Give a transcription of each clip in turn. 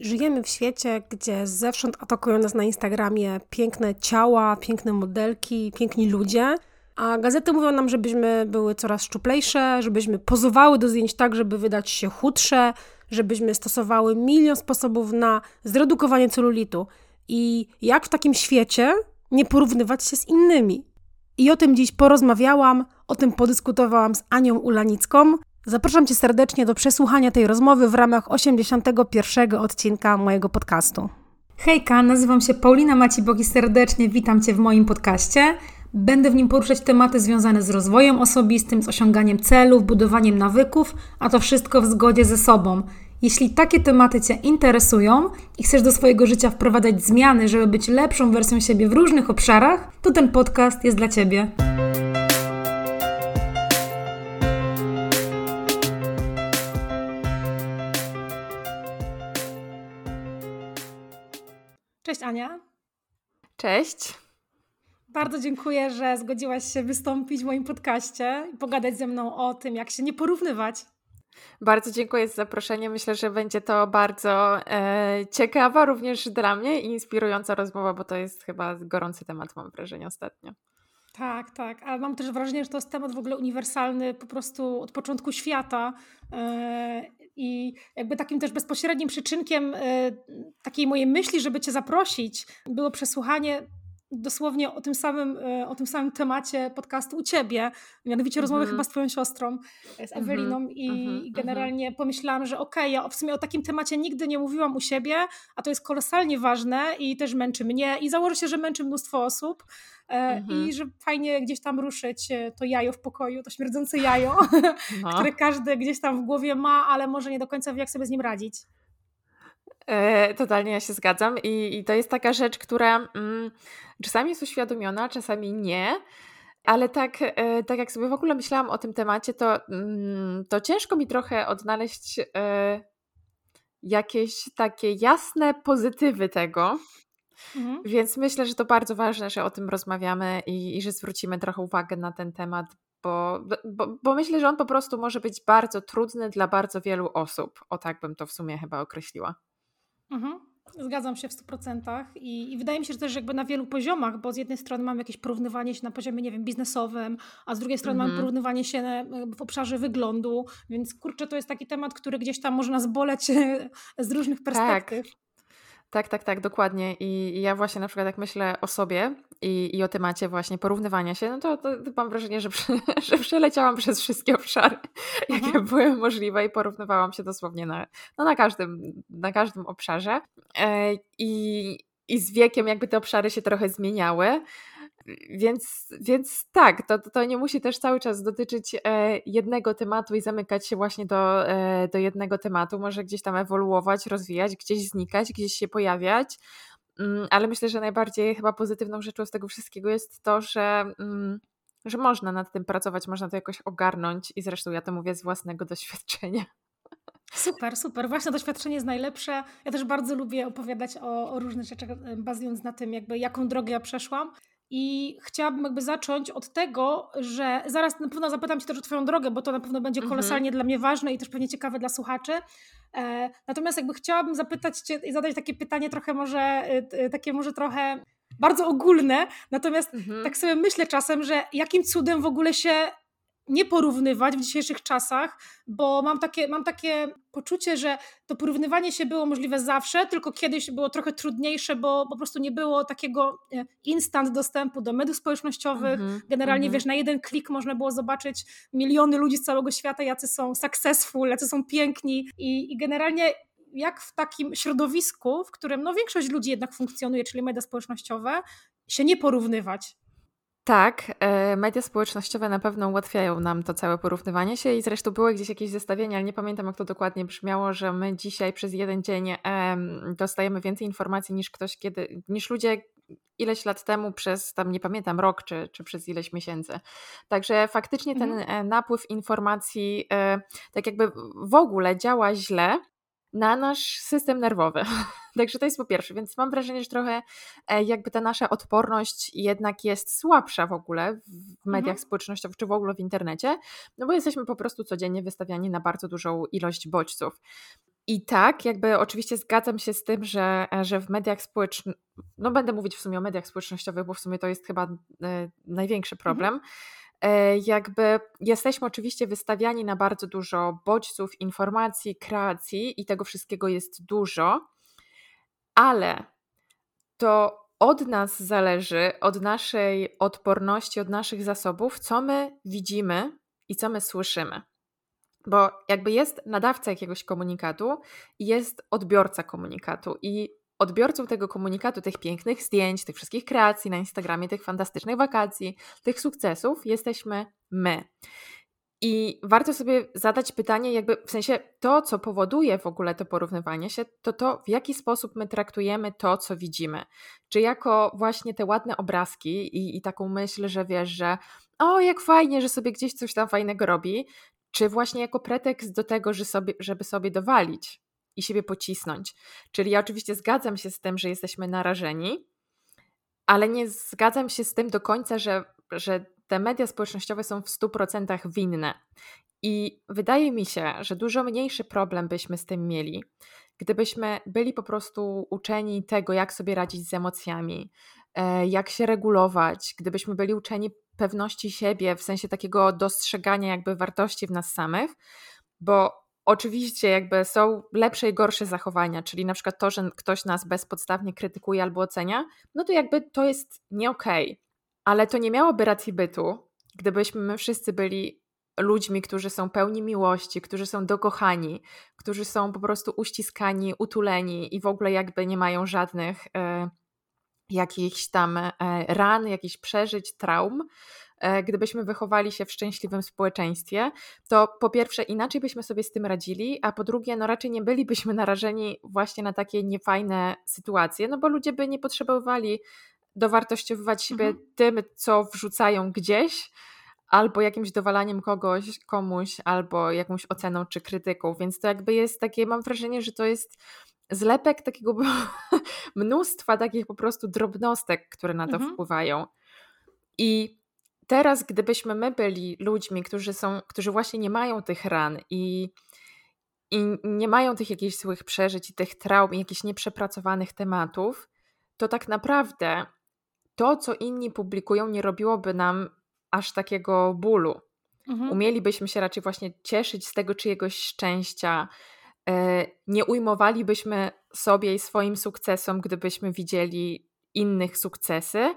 Żyjemy w świecie, gdzie zewsząd atakują nas na Instagramie piękne ciała, piękne modelki, piękni ludzie, a gazety mówią nam, żebyśmy były coraz szczuplejsze, żebyśmy pozowały do zdjęć tak, żeby wydać się chudsze, żebyśmy stosowały milion sposobów na zredukowanie celulitu. I jak w takim świecie nie porównywać się z innymi? I o tym dziś porozmawiałam, o tym podyskutowałam z Anią Ulanicką, Zapraszam Cię serdecznie do przesłuchania tej rozmowy w ramach 81 odcinka mojego podcastu. Hejka, nazywam się Paulina Macibok i serdecznie witam Cię w moim podcaście. Będę w nim poruszać tematy związane z rozwojem osobistym, z osiąganiem celów, budowaniem nawyków, a to wszystko w zgodzie ze sobą. Jeśli takie tematy Cię interesują i chcesz do swojego życia wprowadzać zmiany, żeby być lepszą wersją siebie w różnych obszarach, to ten podcast jest dla Ciebie. Cześć Ania. Cześć. Bardzo dziękuję, że zgodziłaś się wystąpić w moim podcaście i pogadać ze mną o tym, jak się nie porównywać. Bardzo dziękuję za zaproszenie. Myślę, że będzie to bardzo e, ciekawa również dla mnie i inspirująca rozmowa, bo to jest chyba gorący temat, mam wrażenie, ostatnio. Tak, tak. Ale mam też wrażenie, że to jest temat w ogóle uniwersalny po prostu od początku świata. I jakby takim też bezpośrednim przyczynkiem e, takiej mojej myśli, żeby Cię zaprosić, było przesłuchanie dosłownie o tym samym, e, o tym samym temacie podcastu u ciebie, mianowicie rozmowy mm -hmm. chyba z twoją siostrą, e, z Eweliną mm -hmm. i, mm -hmm. generalnie pomyślałam, że okej, okay, ja w sumie o takim temacie nigdy nie mówiłam u siebie, a to jest kolosalnie ważne i też męczy mnie i założę się, że męczy mnóstwo osób e, i mhm. że fajnie gdzieś tam ruszyć to jajo w pokoju, to śmierdzące jajo, no. które każdy gdzieś tam w głowie ma, ale może nie do końca wie, jak sobie z nim radzić. E, totalnie ja się zgadzam I, i to jest taka rzecz, która mm, czasami jest uświadomiona, czasami nie, ale tak, e, tak jak sobie w ogóle myślałam o tym temacie, to, mm, to ciężko mi trochę odnaleźć e, jakieś takie jasne pozytywy tego. Mhm. Więc myślę, że to bardzo ważne, że o tym rozmawiamy i, i że zwrócimy trochę uwagę na ten temat, bo, bo, bo, myślę, że on po prostu może być bardzo trudny dla bardzo wielu osób. O tak bym to w sumie chyba określiła. Mhm. Zgadzam się w 100% I, i wydaje mi się, że też jakby na wielu poziomach, bo z jednej strony mamy jakieś porównywanie się na poziomie, nie wiem, biznesowym, a z drugiej strony mamy mhm. porównywanie się w obszarze wyglądu, więc kurczę, to jest taki temat, który gdzieś tam może nas boleć z różnych tak. perspektyw. Tak. Tak, tak, tak, dokładnie. I ja właśnie na przykład jak myślę o sobie i, i o temacie właśnie porównywania się, no to, to, to mam wrażenie, że, że przeleciałam przez wszystkie obszary, jakie mhm. były możliwe i porównywałam się dosłownie na, no na, każdym, na każdym obszarze. E, I, I z wiekiem jakby te obszary się trochę zmieniały. Więc, więc tak, to, to nie musi też cały czas dotyczyć e, jednego tematu i zamykać się właśnie do, e, do jednego tematu. Może gdzieś tam ewoluować, rozwijać, gdzieś znikać, gdzieś się pojawiać. Mm, ale myślę, że najbardziej chyba pozytywną rzeczą z tego wszystkiego jest to, że, mm, że można nad tym pracować, można to jakoś ogarnąć i zresztą ja to mówię z własnego doświadczenia. Super, super. Właśnie doświadczenie jest najlepsze. Ja też bardzo lubię opowiadać o, o różnych rzeczach, bazując na tym, jakby jaką drogę ja przeszłam. I chciałabym jakby zacząć od tego, że zaraz na pewno zapytam Cię też o Twoją drogę, bo to na pewno będzie mhm. kolosalnie mhm. dla mnie ważne i też pewnie ciekawe dla słuchaczy. E, natomiast jakby chciałabym zapytać Cię i zadać takie pytanie trochę może, y, takie może trochę bardzo ogólne, natomiast mhm. tak sobie myślę czasem, że jakim cudem w ogóle się nie porównywać w dzisiejszych czasach, bo mam takie, mam takie poczucie, że to porównywanie się było możliwe zawsze, tylko kiedyś było trochę trudniejsze, bo po prostu nie było takiego e, instant dostępu do mediów społecznościowych. Mm -hmm, Generalnie, mm -hmm. wiesz, na jeden klik można było zobaczyć miliony ludzi z całego świata, jacy są successful, jacy są piękni i, i generalnie jak w takim środowisku, w którym no, większość ludzi jednak funkcjonuje, czyli media społecznościowe, się nie porównywać. Tak, e, media społecznościowe na pewno ułatwiają nam to całe porównywanie się i zresztą były gdzieś jakieś zestawienia, ale nie pamiętam jak to dokładnie brzmiało, że my dzisiaj przez jeden dzień dostajemy więcej informacji niż ktoś kiedy, niż ludzie ileś lat temu przez tam nie pamiętam rok czy, czy przez ileś miesięcy. Także faktycznie ten mhm. E, napływ informacji e, tak jakby w ogóle działa źle na nasz system nerwowy. Także to jest po pierwsze, więc mam wrażenie, że trochę e, jakby ta nasza odporność jednak jest słabsza w ogóle w mediach mhm. społecznościowych czy w ogóle w internecie, no bo jesteśmy po prostu codziennie wystawiani na bardzo dużą ilość bodźców. I tak, jakby oczywiście zgadzam się z tym, że, że w mediach społecznych, no będę mówić w sumie o mediach społecznościowych, bo w sumie to jest chyba e, największy mhm. problem. Mhm. E, jakby jesteśmy oczywiście wystawiani na bardzo dużo bodźców, informacji, kreacji i tego wszystkiego jest dużo, ale to od nas zależy, od naszej odporności, od naszych zasobów, co my widzimy i co my słyszymy. Bo jakby jest nadawca jakiegoś komunikatu i jest odbiorca komunikatu. I odbiorcą tego komunikatu, tych pięknych zdjęć, tych wszystkich kreacji na Instagramie, tych fantastycznych wakacji, tych sukcesów jesteśmy my. I warto sobie zadać pytanie, jakby w sensie to, co powoduje w ogóle to porównywanie się, to to, w jaki sposób my traktujemy to, co widzimy. Czy jako właśnie te ładne obrazki i, i taką myśl, że wiesz, że o, jak fajnie, że sobie gdzieś coś tam fajnego robi, czy właśnie jako pretekst do tego, że sobie, żeby sobie dowalić i siebie pocisnąć. Czyli ja oczywiście zgadzam się z tym, że jesteśmy narażeni, ale nie zgadzam się z tym do końca, że, że te media społecznościowe są w 100% winne. I wydaje mi się, że dużo mniejszy problem byśmy z tym mieli, gdybyśmy byli po prostu uczeni tego, jak sobie radzić z emocjami, e, jak się regulować, gdybyśmy byli uczeni pewności siebie, w sensie takiego dostrzegania jakby wartości w nas samych, bo oczywiście jakby są lepsze i gorsze zachowania, czyli na przykład to, że ktoś nas bezpodstawnie krytykuje albo ocenia, no to jakby to jest nie okej. Okay. Ale to nie miałoby racji bytu, gdybyśmy my wszyscy byli ludźmi, którzy są pełni miłości, którzy są dokochani, którzy są po prostu uściskani, utuleni i w ogóle jakby nie mają żadnych e, jakichś tam e, ran, jakichś przeżyć, traum, gdybyśmy wychowali się w szczęśliwym społeczeństwie, to po pierwsze inaczej byśmy sobie z tym radzili, a po drugie, no raczej nie bylibyśmy narażeni właśnie na takie niefajne sytuacje, no bo ludzie by nie potrzebowali dowartościowywać siebie mhm. tym, co wrzucają gdzieś, albo jakimś dowalaniem kogoś, komuś, albo jakąś oceną czy krytyką, więc to jakby jest takie, mam wrażenie, że to jest zlepek takiego mnóstwa takich po prostu drobnostek, które na to mhm. wpływają. I teraz, gdybyśmy my byli ludźmi, którzy są, którzy właśnie nie mają tych ran i, i nie mają tych jakichś złych przeżyć i tych traum i jakichś nieprzepracowanych tematów, to tak naprawdę to, co inni publikują, nie robiłoby nam aż takiego bólu. Mhm. Umielibyśmy się raczej właśnie cieszyć z tego czyjegoś szczęścia, E, nie ujmowalibyśmy sobie i swoim sukcesom, gdybyśmy widzieli innych sukcesy.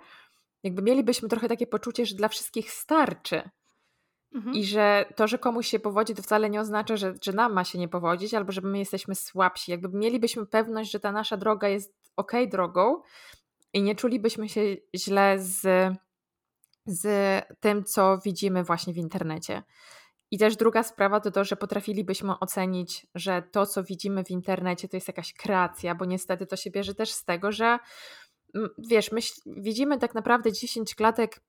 Jakby mielibyśmy trochę takie poczucie, że dla wszystkich starczy. Mhm. I że to, że komuś się powodzi, to wcale nie oznacza, że, że nam ma się nie powodzić, albo że my jesteśmy słabsi. Jakby mielibyśmy pewność, że ta nasza droga jest ok drogą i nie czulibyśmy się źle z, z tym, co widzimy właśnie w internecie. I też druga sprawa to to, że potrafilibyśmy ocenić, że to, co widzimy w internecie, to jest jakaś kreacja, bo niestety to się bierze też z tego, że wiesz, myśl, widzimy tak naprawdę 10 klatek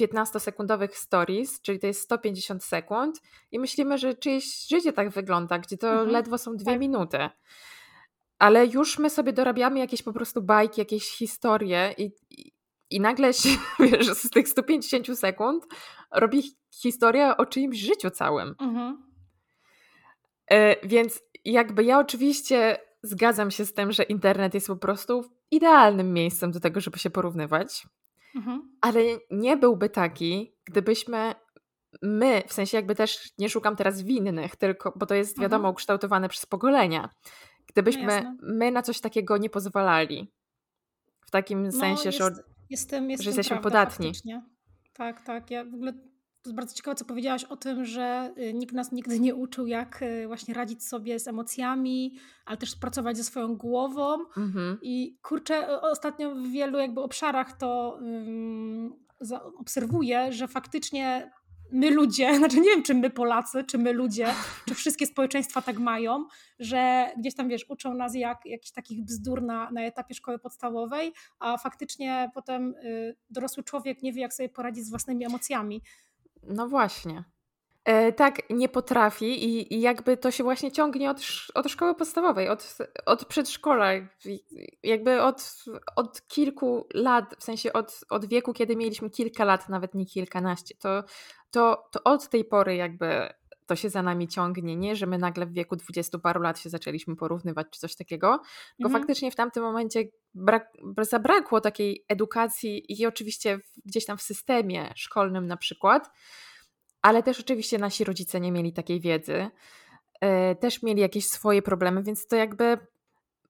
15-sekundowych e, stories, czyli to jest 150 sekund, i myślimy, że czyjeś życie tak wygląda, gdzie to mhm, ledwo są dwie tak. minuty. Ale już my sobie dorabiamy jakieś po prostu bajki, jakieś historie, i, i nagle się, wiesz, z tych 150 sekund robi historia o czyimś życiu całym. Mhm. E, więc jakby ja oczywiście zgadzam się z tym, że internet jest po prostu idealnym miejscem do tego, żeby się porównywać. Mhm. Ale nie byłby taki, gdybyśmy my, w sensie jakby też nie szukam teraz winnych, tylko, bo to jest mhm. wiadomo ukształtowane przez pokolenia. Gdybyśmy no my na coś takiego nie pozwalali. W takim no, sensie, jest, że Jestem, jestem że jesteśmy prawda, podatni. Faktycznie. Tak, tak. Ja w ogóle to jest bardzo ciekawe, co powiedziałaś o tym, że y, nikt nas nigdy nie uczył, jak y, właśnie radzić sobie z emocjami, ale też pracować ze swoją głową. Mhm. I kurczę, ostatnio w wielu jakby obszarach to um, obserwuję, że faktycznie my ludzie, znaczy nie wiem, czy my Polacy, czy my ludzie, czy wszystkie społeczeństwa tak mają, że gdzieś tam, wiesz, uczą nas jak jakichś takich bzdur na, na etapie szkoły podstawowej, a faktycznie potem y, dorosły człowiek nie wie, jak sobie poradzić z własnymi emocjami. No właśnie. E, tak, nie potrafi i, i, jakby to się właśnie ciągnie od, od szkoły podstawowej, od, od przedszkola, jakby od, od kilku lat, w sensie od, od wieku, kiedy mieliśmy kilka lat, nawet nie kilkanaście, to, to, to od tej pory jakby to się za nami ciągnie, nie, że my nagle w wieku dwudziestu paru lat się zaczęliśmy porównywać czy coś takiego, tylko mhm. faktycznie w tamtym momencie brak, zabrakło takiej edukacji i oczywiście gdzieś tam w systemie szkolnym na przykład, ale też oczywiście nasi rodzice nie mieli takiej wiedzy, e, też mieli jakieś swoje problemy, więc to jakby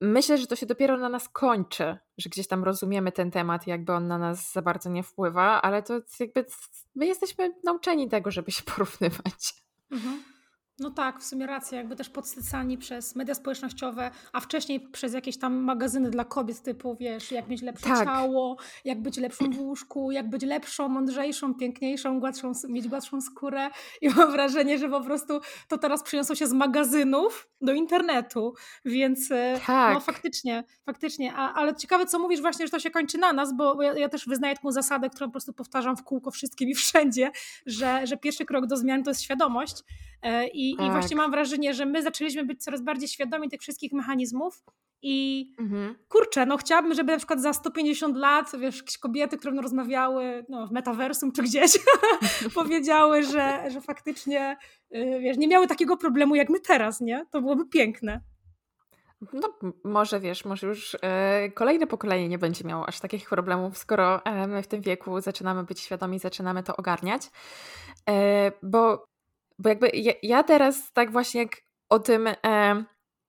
myślę, że to się dopiero na nas kończy, że gdzieś tam rozumiemy ten temat, jakby on na nas za bardzo nie wpływa, ale to jakby my jesteśmy nauczeni tego, żeby się porównywać. Mhm. No tak, w sumie racja, jakby też podsycani przez media społecznościowe, a wcześniej przez jakieś tam magazyny dla kobiet typu, wiesz, jak mieć lepsze tak. ciało, jak być lepszą w łóżku, jak być lepszą, mądrzejszą, piękniejszą, gładszą, mieć gładszą skórę i mam wrażenie, że po prostu to teraz przyniosło się z magazynów do internetu, więc e, no, tak. no faktycznie, faktycznie, a, ale ciekawe co mówisz właśnie, że to się kończy na nas, bo ja, ja też wyznaję taką zasadę, którą po prostu powtarzam w kółko wszystkim i wszędzie, że, że pierwszy krok do zmian to jest świadomość e, i tak. I właśnie mam wrażenie, że my zaczęliśmy być coraz bardziej świadomi tych wszystkich mechanizmów. I mhm. kurczę, no chciałabym, żeby na przykład za 150 lat, wiesz, jakieś kobiety, które rozmawiały no, w metaversum czy gdzieś, powiedziały, że, że faktycznie, y, wiesz, nie miały takiego problemu jak my teraz, nie? To byłoby piękne. No, może wiesz, może już e, kolejne pokolenie nie będzie miało aż takich problemów, skoro e, my w tym wieku zaczynamy być świadomi, zaczynamy to ogarniać. E, bo bo jakby ja, ja teraz tak właśnie jak o tym e,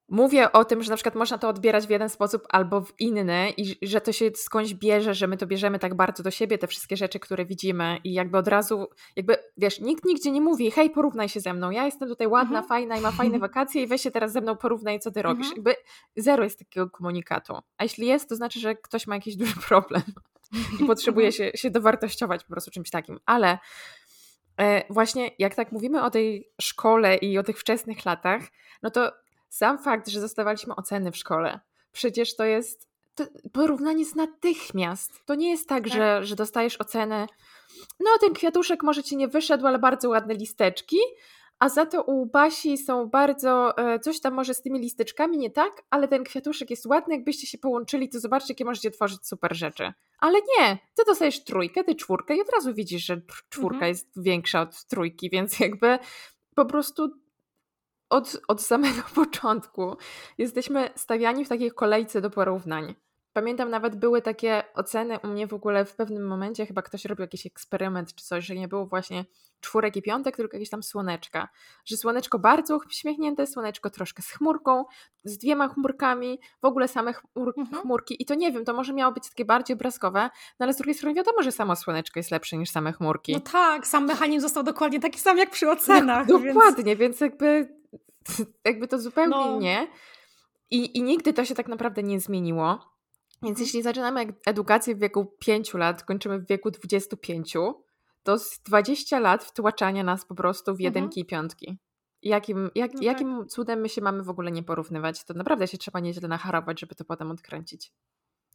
mówię o tym, że na przykład można to odbierać w jeden sposób albo w inny i że to się skądś bierze, że my to bierzemy tak bardzo do siebie, te wszystkie rzeczy, które widzimy i jakby od razu, jakby wiesz, nikt nigdzie nie mówi, hej, porównaj się ze mną, ja jestem tutaj ładna, mhm. fajna i ma fajne wakacje i weź się teraz ze mną porównaj, co ty robisz. Mhm. Jakby zero jest takiego komunikatu. A jeśli jest, to znaczy, że ktoś ma jakiś duży problem i potrzebuje mhm. się, się dowartościować po prostu czymś takim. Ale właśnie jak tak mówimy o tej szkole i o tych wczesnych latach, no to sam fakt, że dostawaliśmy oceny w szkole, przecież to jest to porównanie jest natychmiast. To nie jest tak, tak, Że, że dostajesz ocenę, no ten kwiatuszek może ci nie wyszedł, ale bardzo ładne listeczki, a za to u Basi są bardzo, e, coś tam może z tymi listeczkami nie tak, ale ten kwiatuszek jest ładny, jakbyście się połączyli, to zobaczcie, jakie możecie tworzyć super rzeczy. Ale nie, ty dostajesz trójkę, ty czwórkę i od razu widzisz, że czwórka mhm. jest większa od trójki, więc jakby po prostu od, od samego początku jesteśmy stawiani w takiej kolejce do porównań. Pamiętam nawet były takie oceny u mnie w ogóle w pewnym momencie, chyba ktoś robił jakiś eksperyment czy coś, że nie było właśnie czwórek i piątek, tylko jakieś tam słoneczka. Że słoneczko bardzo uśmiechnięte, słoneczko troszkę z chmurką, z dwiema chmurkami, w ogóle same chmur, mhm. chmurki. I to nie wiem, to może miało być takie bardziej obrazkowe, no ale z drugiej strony wiadomo, że samo słoneczko jest lepsze niż same chmurki. No tak, sam mechanizm został dokładnie taki sam jak przy ocenach. No, dokładnie, więc... więc jakby, jakby to zupełnie no. nie. I, I nigdy to się tak naprawdę nie zmieniło. Więc mhm. jeśli zaczynamy edukację w wieku 5 lat, kończymy w wieku 25, to z 20 lat wtłaczania nas po prostu w jedynki mhm. i piątki. Jakim, jak, no jakim tak. cudem my się mamy w ogóle nie porównywać? To naprawdę się trzeba nieźle nacharować, żeby to potem odkręcić.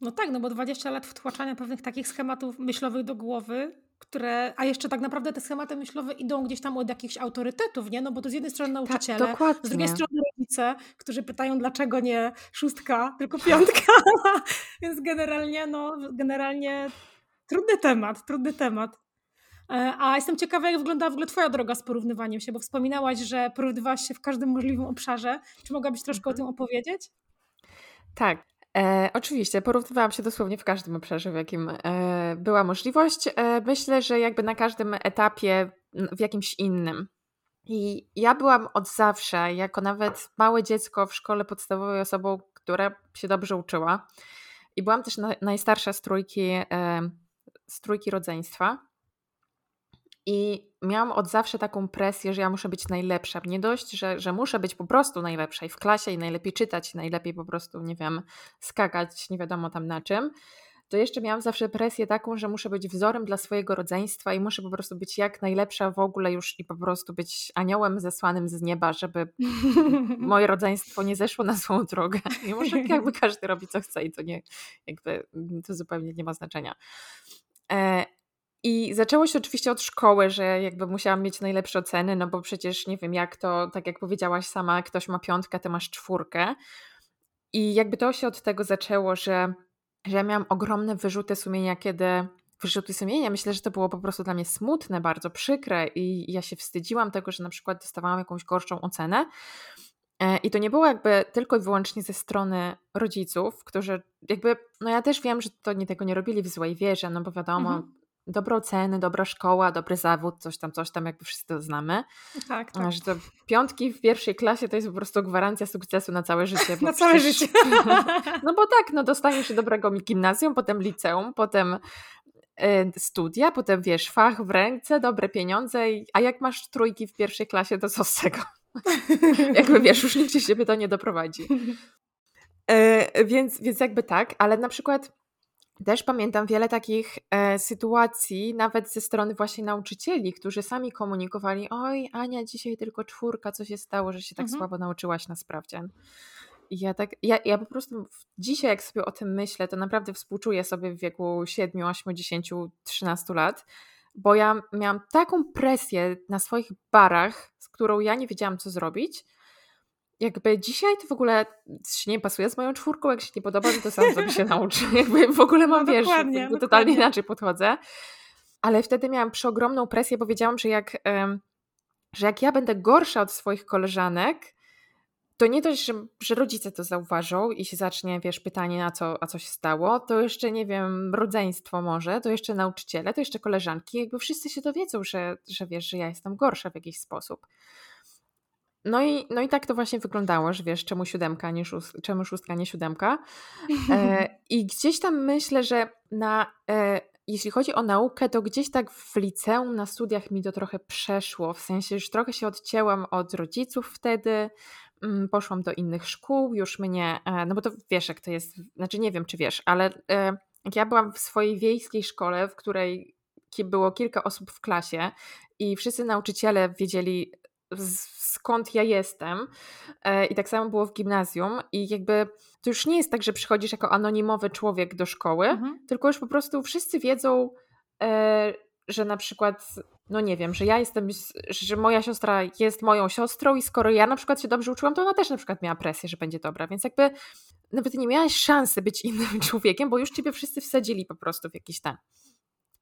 No tak, no bo 20 lat wtłaczania pewnych takich schematów myślowych do głowy, które, a jeszcze tak naprawdę te schematy myślowe idą gdzieś tam od jakichś autorytetów, nie? No bo to z jednej strony tak, nauczyciele, tak, z drugiej strony rodzice, którzy pytają, dlaczego nie szóstka, tylko piątka. Więc generalnie, no, generalnie trudny temat, trudny temat. E, a jestem ciekawa, jak wygląda w ogóle Twoja droga z porównywaniem się, bo wspominałaś, że porównywałaś się w każdym możliwym obszarze. Czy mogłabyś troszkę o tym opowiedzieć? Tak. E, oczywiście, porównywałam się dosłownie w każdym obszarze, w jakim e, była możliwość. E, myślę, że jakby na każdym etapie w jakimś innym. I ja byłam od zawsze, jako nawet małe dziecko w szkole podstawowej, osobą, która się dobrze uczyła. I byłam też na, najstarsza z trójki, e, z trójki rodzeństwa. I miałam od zawsze taką presję, że ja muszę być najlepsza. Nie dość, że, że muszę być po prostu najlepsza i w klasie, i najlepiej czytać, i najlepiej po prostu, nie wiem, skakać, nie wiadomo tam na czym. To jeszcze miałam zawsze presję taką, że muszę być wzorem dla swojego rodzeństwa i muszę po prostu być jak najlepsza w ogóle już i po prostu być aniołem zesłanym z nieba, żeby moje rodzeństwo nie zeszło na złą drogę. Nie może jakby każdy robi co chce i to nie, jakby to zupełnie nie ma znaczenia. E, i zaczęło się oczywiście od szkoły, że jakby musiałam mieć najlepsze oceny, no bo przecież nie wiem jak to, tak jak powiedziałaś sama, ktoś ma piątkę, ty masz czwórkę. I jakby to się od tego zaczęło, że, że ja miałam ogromne wyrzuty sumienia, kiedy wyrzuty sumienia. Myślę, że to było po prostu dla mnie smutne, bardzo przykre i ja się wstydziłam tego, że na przykład dostawałam jakąś gorszą ocenę. E, I to nie było jakby tylko i wyłącznie ze strony rodziców, którzy jakby, no ja też wiem, że to nie tego nie robili w złej wierze, no bo wiadomo, mhm. Dobre oceny, dobra szkoła, dobry zawód, coś tam, coś tam, jakby wszyscy to znamy. Tak, tak. Że to piątki w pierwszej klasie to jest po prostu gwarancja sukcesu na całe życie. na całe życie. no bo tak, no dostaniesz się dobrego gimnazjum, potem liceum, potem Y, studia, potem wiesz, fach w ręce, dobre pieniądze, a jak masz trójki w pierwszej klasie, to co z tego? jakby wiesz, już nigdzie się to nie doprowadzi. E, więc, więc jakby tak, ale na przykład też pamiętam wiele takich e, sytuacji, nawet ze strony właśnie nauczycieli, którzy sami komunikowali: Oj, Ania, dzisiaj tylko czwórka, co się stało, że się tak mhm. słabo nauczyłaś na sprawdzian. Ja tak, ja, ja po prostu dzisiaj, jak sobie o tym myślę, to naprawdę współczuję sobie w wieku 7, 8, 10, 13 lat, bo ja miałam taką presję na swoich barach, z którą ja nie wiedziałam, co zrobić. Jakby dzisiaj to w ogóle się nie pasuje z moją czwórką, jak się nie podoba, to sam sobie się nauczy. Jakby w ogóle mam, no, wiesz, dokładnie, totalnie inaczej podchodzę. Ale wtedy miałam przeogromną presję, bo wiedziałam, że jak, że jak ja będę gorsza od swoich koleżanek, to nie dość, że, że rodzice to zauważą i się zacznie, wiesz, pytanie, a co, a co się stało, to jeszcze, nie wiem, rodzeństwo może, to jeszcze nauczyciele, to jeszcze koleżanki, jakby wszyscy się dowiedzą, że, że wiesz, że ja jestem gorsza w jakiś sposób. No i, no i tak to właśnie wyglądało, że wiesz, czemu siódemka, nie szóst, czemu szóstka, nie siódemka. E, I gdzieś tam myślę, że na, e, jeśli chodzi o naukę, to gdzieś tak w liceum, na studiach mi to trochę przeszło, w sensie już trochę się odcięłam od rodziców wtedy, Mm, poszłam do innych szkół, już mnie, e, no bo to wiesz jak to jest, znaczy nie wiem czy wiesz, ale e, jak ja byłam w swojej wiejskiej szkole, w której było kilka osób w klasie i wszyscy nauczyciele wiedzieli skąd ja jestem e, i tak samo było w gimnazjum i jakby to już nie jest tak, że przychodzisz jako anonimowy człowiek do szkoły, mhm. tylko już po prostu wszyscy wiedzą, że na przykład no nie wiem, że ja jestem, że moja siostra jest moją siostrą i skoro ja na przykład się dobrze uczyłam, to ona też na przykład miała presję, że będzie dobra, więc jakby nawet nie miałaś szansy być innym człowiekiem, bo już ciebie wszyscy wsadzili po prostu w jakiś ten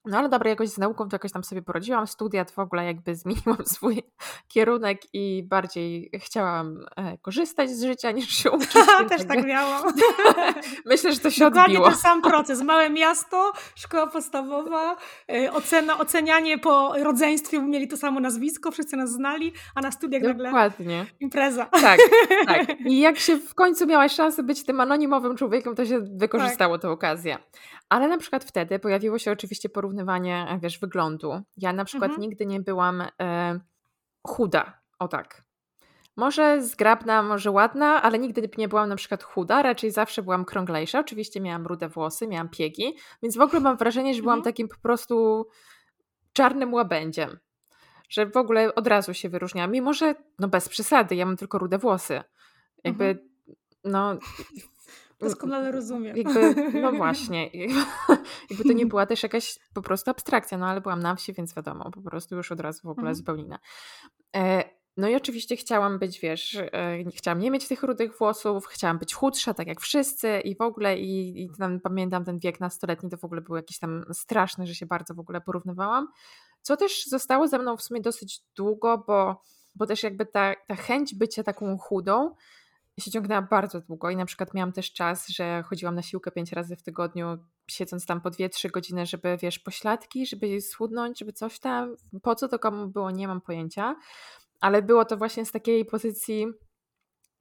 no ale dobra, jakoś z nauką to jakoś tam sobie poradziłam. Studia to w ogóle jakby zmieniłam swój kierunek i bardziej chciałam e, korzystać z życia niż się uczyć. Też tak miałam. Myślę, że to się Dokładnie odbiło. ten sam proces. Małe miasto, szkoła podstawowa, e, ocena, ocenianie po rodzeństwie, mieli to samo nazwisko, wszyscy nas znali, a na studiach Dokładnie. nagle impreza. Tak, tak. I jak się w końcu miałaś szansę być tym anonimowym człowiekiem, to się wykorzystało tak. tę okazję. Ale na przykład wtedy pojawiło się oczywiście porównywanie, e, wiesz, wyglądu. Ja na przykład mhm. nigdy nie byłam e, chuda, o tak. Może zgrabna, może ładna, ale nigdy nie byłam na przykład chuda, raczej zawsze byłam krąglejsza. Oczywiście miałam rude włosy, miałam piegi, więc w ogóle mam wrażenie, że byłam mhm. takim po prostu czarnym łabędziem. Że w ogóle od razu się wyróżniałam. Mimo, że no bez przesady, ja mam tylko rude włosy. Jakby, mhm. no Doskonale rozumiem. Jakby, no właśnie. Jakby to nie była też jakaś po prostu abstrakcja, no ale byłam na wsi, więc wiadomo, po prostu już od razu w ogóle mhm. zupełnie inna. E, no i oczywiście chciałam być, wiesz, e, chciałam nie mieć tych rudych włosów, chciałam być chudsza, tak jak wszyscy i w ogóle i, i tam, pamiętam ten wiek nastoletni, to w ogóle był jakiś tam straszny, że się bardzo w ogóle porównywałam, co też zostało ze mną w sumie dosyć długo, bo, bo też jakby ta, ta chęć bycia taką chudą się ciągnęła bardzo długo i na przykład miałam też czas, że chodziłam na siłkę pięć razy w tygodniu, siedząc tam po dwie, trzy godziny, żeby wiesz, pośladki, żeby schudnąć, żeby coś tam. Po co to komu było, nie mam pojęcia. Ale było to właśnie z takiej pozycji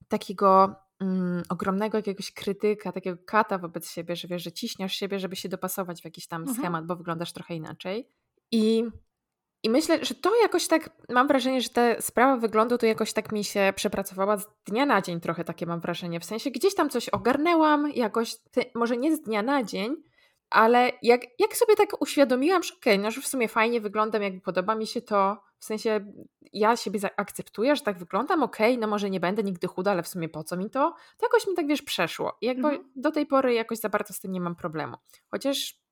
takiego mm, ogromnego jakiegoś krytyka, takiego kata wobec siebie, że wiesz, że ciśniesz siebie, żeby się dopasować w jakiś tam mhm. schemat, bo wyglądasz trochę inaczej. I i myślę, że to jakoś tak, mam wrażenie, że ta sprawa wyglądu to jakoś tak mi się przepracowała z dnia na dzień trochę takie mam wrażenie. W sensie gdzieś tam coś ogarnęłam, jakoś, może nie z dnia na dzień, ale jak, jak sobie tak uświadomiłam, że okej, okay, no że w sumie fajnie wyglądam, jakby podoba mi się to, w sensie ja siebie akceptuję, że tak wyglądam, okej, okay, no może nie będę nigdy chuda, ale w sumie po co mi to? To jakoś mi tak, wiesz, przeszło. I jakby mhm. do tej pory jakoś za bardzo z tym nie mam problemu. Chociaż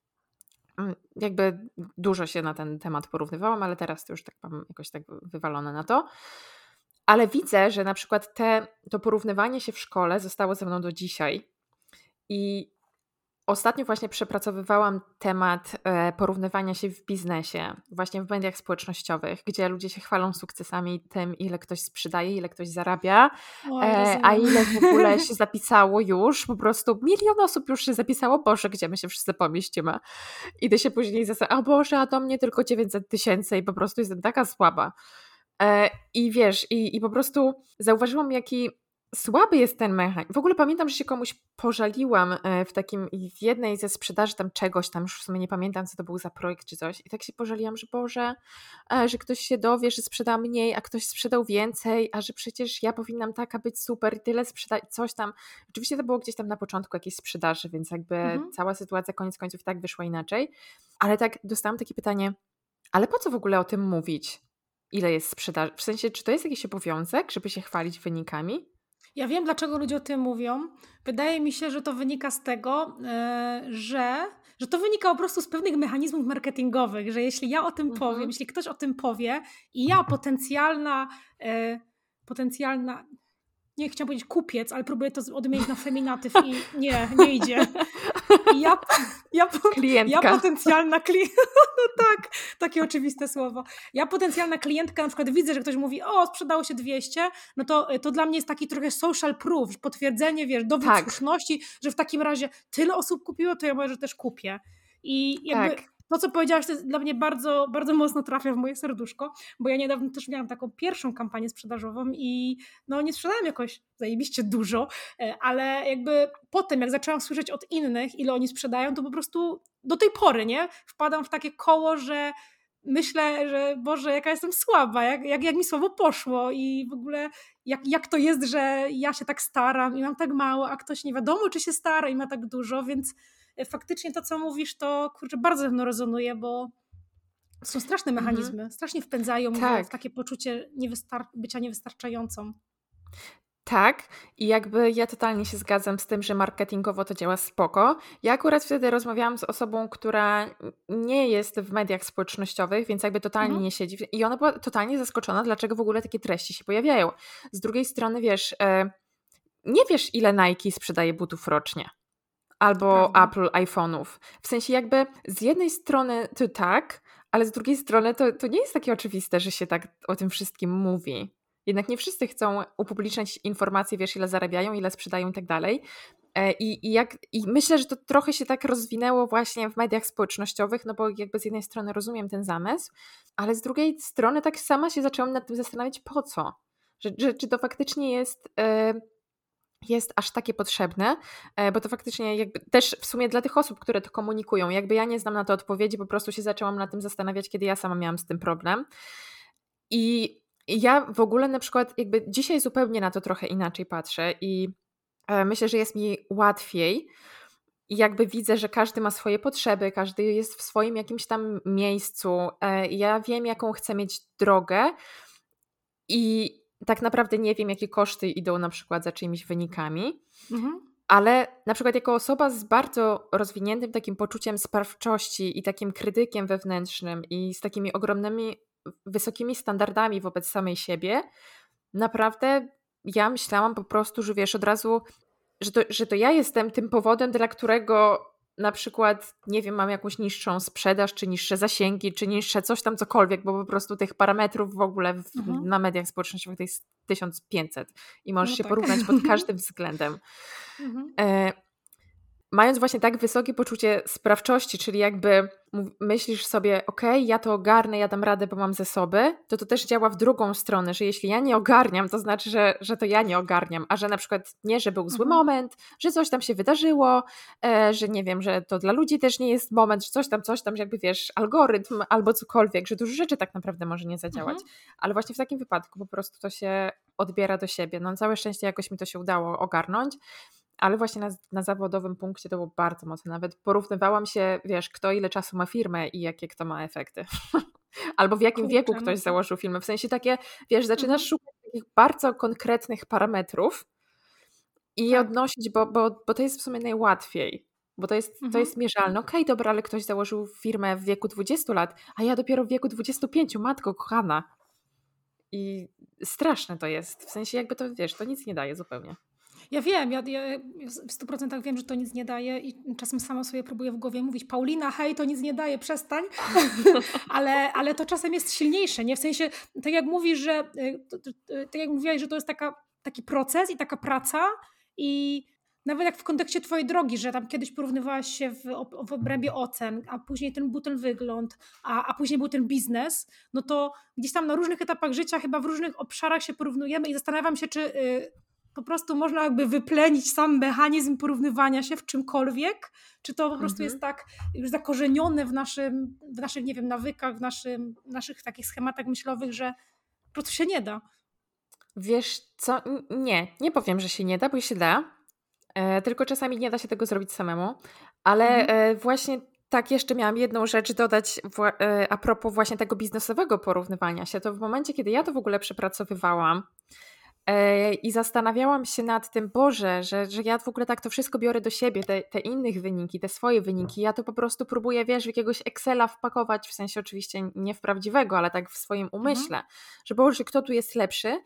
jakby dużo się na ten temat porównywałam, ale teraz to już tak mam jakoś tak wywalone na to. Ale widzę, że na przykład te, to porównywanie się w szkole zostało ze mną do dzisiaj. I Ostatnio właśnie przepracowywałam temat e, porównywania się w biznesie, właśnie w mediach społecznościowych, gdzie ludzie się chwalą sukcesami tym, ile ktoś sprzedaje, ile ktoś zarabia, e, a ile w ogóle się zapisało już. Po prostu milion osób już się zapisało. Boże, gdzie my się wszyscy pomieścimy? Idę się później zastanawiać, a Boże, a do mnie tylko 900 tysięcy i po prostu jestem taka słaba. E, I wiesz, i, i po prostu zauważyłam, jaki słaby jest ten mechanizm. W ogóle pamiętam, że się komuś pożaliłam e, w takim, w jednej ze sprzedaży tam czegoś, tam już w sumie nie pamiętam, co to był za projekt czy coś. I tak się pożaliłam, że Boże, e, że ktoś się dowie, że sprzeda mniej, a ktoś sprzedał więcej, a że przecież ja powinnam taka być super i tyle sprzedać, coś tam. Oczywiście to było gdzieś tam na początku jakiejś sprzedaży, więc jakby mhm. cała sytuacja koniec końców tak wyszła inaczej. Ale tak dostałam takie pytanie, ale po co w ogóle o tym mówić? Ile jest sprzedaży? W sensie, czy to jest jakiś obowiązek, żeby się chwalić wynikami? Ja wiem, dlaczego ludzie o tym mówią. Wydaje mi się, że to wynika z tego, e, że, że to wynika po prostu z pewnych mechanizmów marketingowych, że jeśli ja o tym mhm. powiem, jeśli ktoś o tym powie i ja potencjalna, e, potencjalna, nie chciałam powiedzieć kupiec, ale próbuję to odmienić na feminatyw i nie, nie idzie. ja, ja, klientka. ja potencjalna klientka, no tak, takie oczywiste słowo. Ja potencjalna klientka na przykład widzę, że ktoś mówi, o sprzedało się 200, no to, to dla mnie jest taki trochę social proof, potwierdzenie, wiesz, dowód tak. słuszności, że w takim razie tyle osób kupiło, to ja może też kupię. I jakby tak to, co powiedziałaś, to dla mnie bardzo, bardzo mocno trafia w moje serduszko, bo ja niedawno też miałam taką pierwszą kampanię sprzedażową i no nie sprzedałam jakoś zajebiście dużo, e, ale jakby potem, jak zaczęłam słyszeć od innych, ile oni sprzedają, to po prostu do tej pory, nie? Wpadam w takie koło, że myślę, że Boże, jaka jestem słaba, jak, jak, jak mi słowo poszło i w ogóle jak, jak to jest, że ja się tak staram i mam tak mało, a ktoś nie wiadomo, czy się stara i ma tak dużo, więc faktycznie to, co mówisz, to kurczę, bardzo mną rezonuje, bo są straszne mhm. mechanizmy, mhm. strasznie wpędzają tak. w takie poczucie niewystar- bycia niewystarczającą. Tak, i jakby ja totalnie się zgadzam z tym, że marketingowo to działa spoko. Ja akurat wtedy rozmawiałam z osobą, która nie jest w mediach społecznościowych, więc jakby totalnie mhm. nie siedzi. I ona była totalnie zaskoczona, dlaczego w ogóle takie treści się pojawiają. Z drugiej strony, wiesz, e, nie wiesz, ile Nike sprzedaje butów rocznie albo Prawda. Apple iPhone'ów. W sensie jakby z jednej strony to tak, ale z drugiej strony to, to nie jest takie oczywiste, że się tak o tym wszystkim mówi. Jednak nie wszyscy chcą upubliczniać informacje, wiesz, ile zarabiają, ile sprzedają i tak dalej. E, I, i, jak, I myślę, że to trochę się tak rozwinęło właśnie w mediach społecznościowych, no bo jakby z jednej strony rozumiem ten zamysł, ale z drugiej strony tak sama się zaczęłam nad tym zastanawiać, po co? Że, że czy to faktycznie jest. Yy, jest aż takie potrzebne, e, bo to faktycznie jakby też w sumie dla tych osób, które to komunikują, jakby ja nie znam na to odpowiedzi, po prostu się zaczęłam na tym zastanawiać, kiedy ja sama miałam z tym problem. I ja w ogóle na przykład jakby dzisiaj zupełnie na to trochę inaczej patrzę i e, myślę, że jest mi łatwiej i jakby widzę, że każdy ma swoje potrzeby, każdy jest w swoim jakimś tam miejscu. E, ja wiem, jaką chcę mieć drogę i tak naprawdę nie wiem, jakie koszty idą na przykład za czyimiś wynikami. Mhm. Ale na przykład jako osoba z bardzo rozwiniętym takim poczuciem sprawczości i takim krytykiem wewnętrznym i z takimi ogromnymi, wysokimi standardami wobec samej siebie, naprawdę ja myślałam po prostu, że wiesz, od razu, że to, że to ja jestem tym powodem, dla którego na przykład, nie wiem, mam jakąś niższą sprzedaż, czy niższe zasięgi, czy niższe coś tam cokolwiek, bo po prostu tych parametrów w ogóle w, mhm. na mediach społecznościowych to jest 1500 i możesz no się tak. porównać pod każdym względem. Mhm. E, mając właśnie tak wysokie poczucie sprawczości, czyli jakby myślisz sobie, ok, ja to ogarnę, ja dam radę, bo mam zasoby, to to też działa w drugą stronę, że jeśli ja nie ogarniam, to znaczy, że, że to ja nie ogarniam, a że na przykład nie, że był zły mhm. moment, że coś tam się wydarzyło, e, że nie wiem, że to dla ludzi też nie jest moment, że coś tam, coś tam, jakby wiesz, algorytm albo cokolwiek, że dużo rzeczy tak naprawdę może nie zadziałać. Mhm. Ale właśnie w takim wypadku po prostu to się odbiera do siebie. No całe szczęście jakoś mi to się udało ogarnąć ale właśnie na, na zawodowym punkcie to było bardzo mocne. Nawet porównywałam się, wiesz, kto ile czasu ma firmę i jakie kto ma efekty. Albo w jakim Kurczę, wieku ktoś no założył firmę. W sensie takie, wiesz, zaczynasz mhm. szukać takich bardzo konkretnych parametrów i je tak. odnosić, bo, bo, bo to jest w sumie najłatwiej. Bo to jest, mhm. to jest mierzalne. Okej, okay, dobra, ale ktoś założył firmę w wieku 20 lat, a ja dopiero w wieku 25. Matko kochana. I straszne to jest. W sensie jakby to, wiesz, to nic nie daje zupełnie. Ja wiem, ja, ja w 100% wiem, że to nic nie daje i czasem sama sobie próbuję w głowie mówić Paulina, hej, to nic nie daje, przestań. ale, ale to czasem jest silniejsze, nie? W sensie, tak jak mówisz, że y, tak jak mówiłaś, że to jest taka, taki proces i taka praca i nawet jak w kontekście twojej drogi, że tam kiedyś porównywałaś się w, w obrębie ocen, a później ten był ten wygląd, a, a później był ten biznes, no to gdzieś tam na różnych etapach życia, chyba w różnych obszarach się porównujemy i zastanawiam się, czy y, po prostu można jakby wyplenić sam mechanizm porównywania się w czymkolwiek, czy to po prostu mhm. jest tak już zakorzenione w, naszym, w naszych, nie wiem, nawykach, w naszym, naszych takich schematach myślowych, że po prostu się nie da. Wiesz co? Nie, nie powiem, że się nie da, bo się da. E, tylko czasami nie da się tego zrobić samemu. Ale mhm. e, właśnie tak, jeszcze miałam jedną rzecz dodać e, a propos właśnie tego biznesowego porównywania się. To w momencie, kiedy ja to w ogóle przepracowywałam, I zastanawiałam się nad tym, Boże, że, że ja w ogóle tak to wszystko biorę do siebie, te, te innych wyniki, te swoje wyniki. Ja to po prostu próbuję, wiesz, w jakiegoś Excela wpakować, w sensie oczywiście nie w prawdziwego, ale tak w swoim mhm. umyśle, mhm. że Boże, kto tu jest lepszy.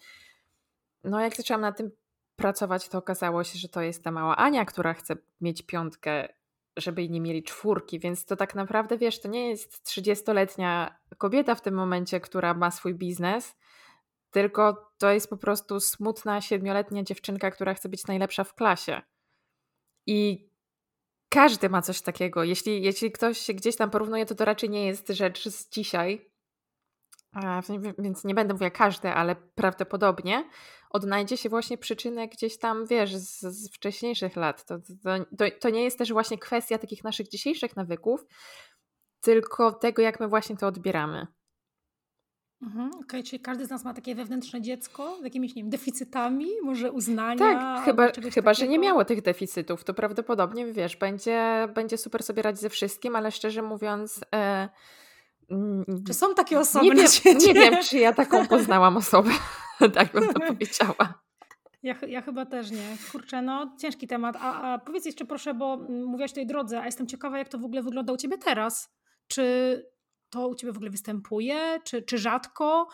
No, jak zaczęłam nad tym pracować, to okazało się, że to jest ta mała Ania, która chce mieć piątkę, żeby nie mieli czwórki, więc to tak naprawdę, wiesz, to nie jest 30-letnia kobieta w tym momencie, która ma swój biznes tylko to jest po prostu smutna siedmioletnia dziewczynka, która chce być najlepsza w klasie. I każdy ma coś takiego. Jeśli, jeśli ktoś się gdzieś tam porównuje, to to raczej nie jest rzecz z dzisiaj. Więc nie będę mówiła każdy, ale prawdopodobnie odnajdzie się właśnie przyczynę gdzieś tam, wiesz, z, z wcześniejszych lat. To, to, to, nie jest też właśnie kwestia takich naszych dzisiejszych nawyków, tylko tego, jak my właśnie to odbieramy. Mhm, Okej, okay, czyli każdy z nas ma takie wewnętrzne dziecko z jakimiś, nie wiem, deficytami, może uznania. Tak, chyba, chyba że nie miało tych deficytów, to prawdopodobnie, wiesz, będzie, będzie super sobie radzić ze wszystkim, ale szczerze mówiąc... E, czy są takie osoby nie wiem, nie wiem, czy ja taką poznałam osobę, tak bym to powiedziała. Ja, ja chyba też nie. Kurczę, no ciężki temat. A, a powiedz jeszcze proszę, bo mówiłaś o tej drodze, a jestem ciekawa, jak to w ogóle wygląda u Ciebie teraz. Czy to u Ciebie w ogóle występuje, czy, czy rzadko?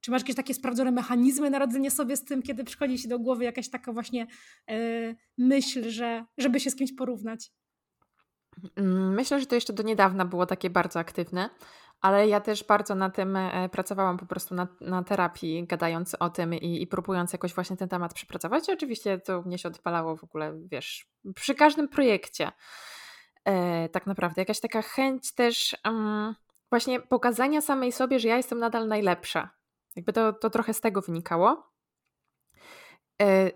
Czy masz jakieś takie sprawdzone mechanizmy na radzenie sobie z tym, kiedy przychodzi Ci do głowy jakaś taka właśnie yy, myśl, że żeby się z kimś porównać? Mm, myślę, że to jeszcze do niedawna było takie bardzo aktywne, ale ja też bardzo na tym e, pracowałam po prostu na, na terapii, gadając o tym i, i próbując jakoś właśnie ten temat przepracować. I oczywiście to mnie się odpalało w ogóle, wiesz, przy każdym projekcie. E, tak naprawdę jakaś taka chęć też um, właśnie pokazania samej sobie, że ja jestem nadal najlepsza. Jakby to, to trochę z tego wynikało. E,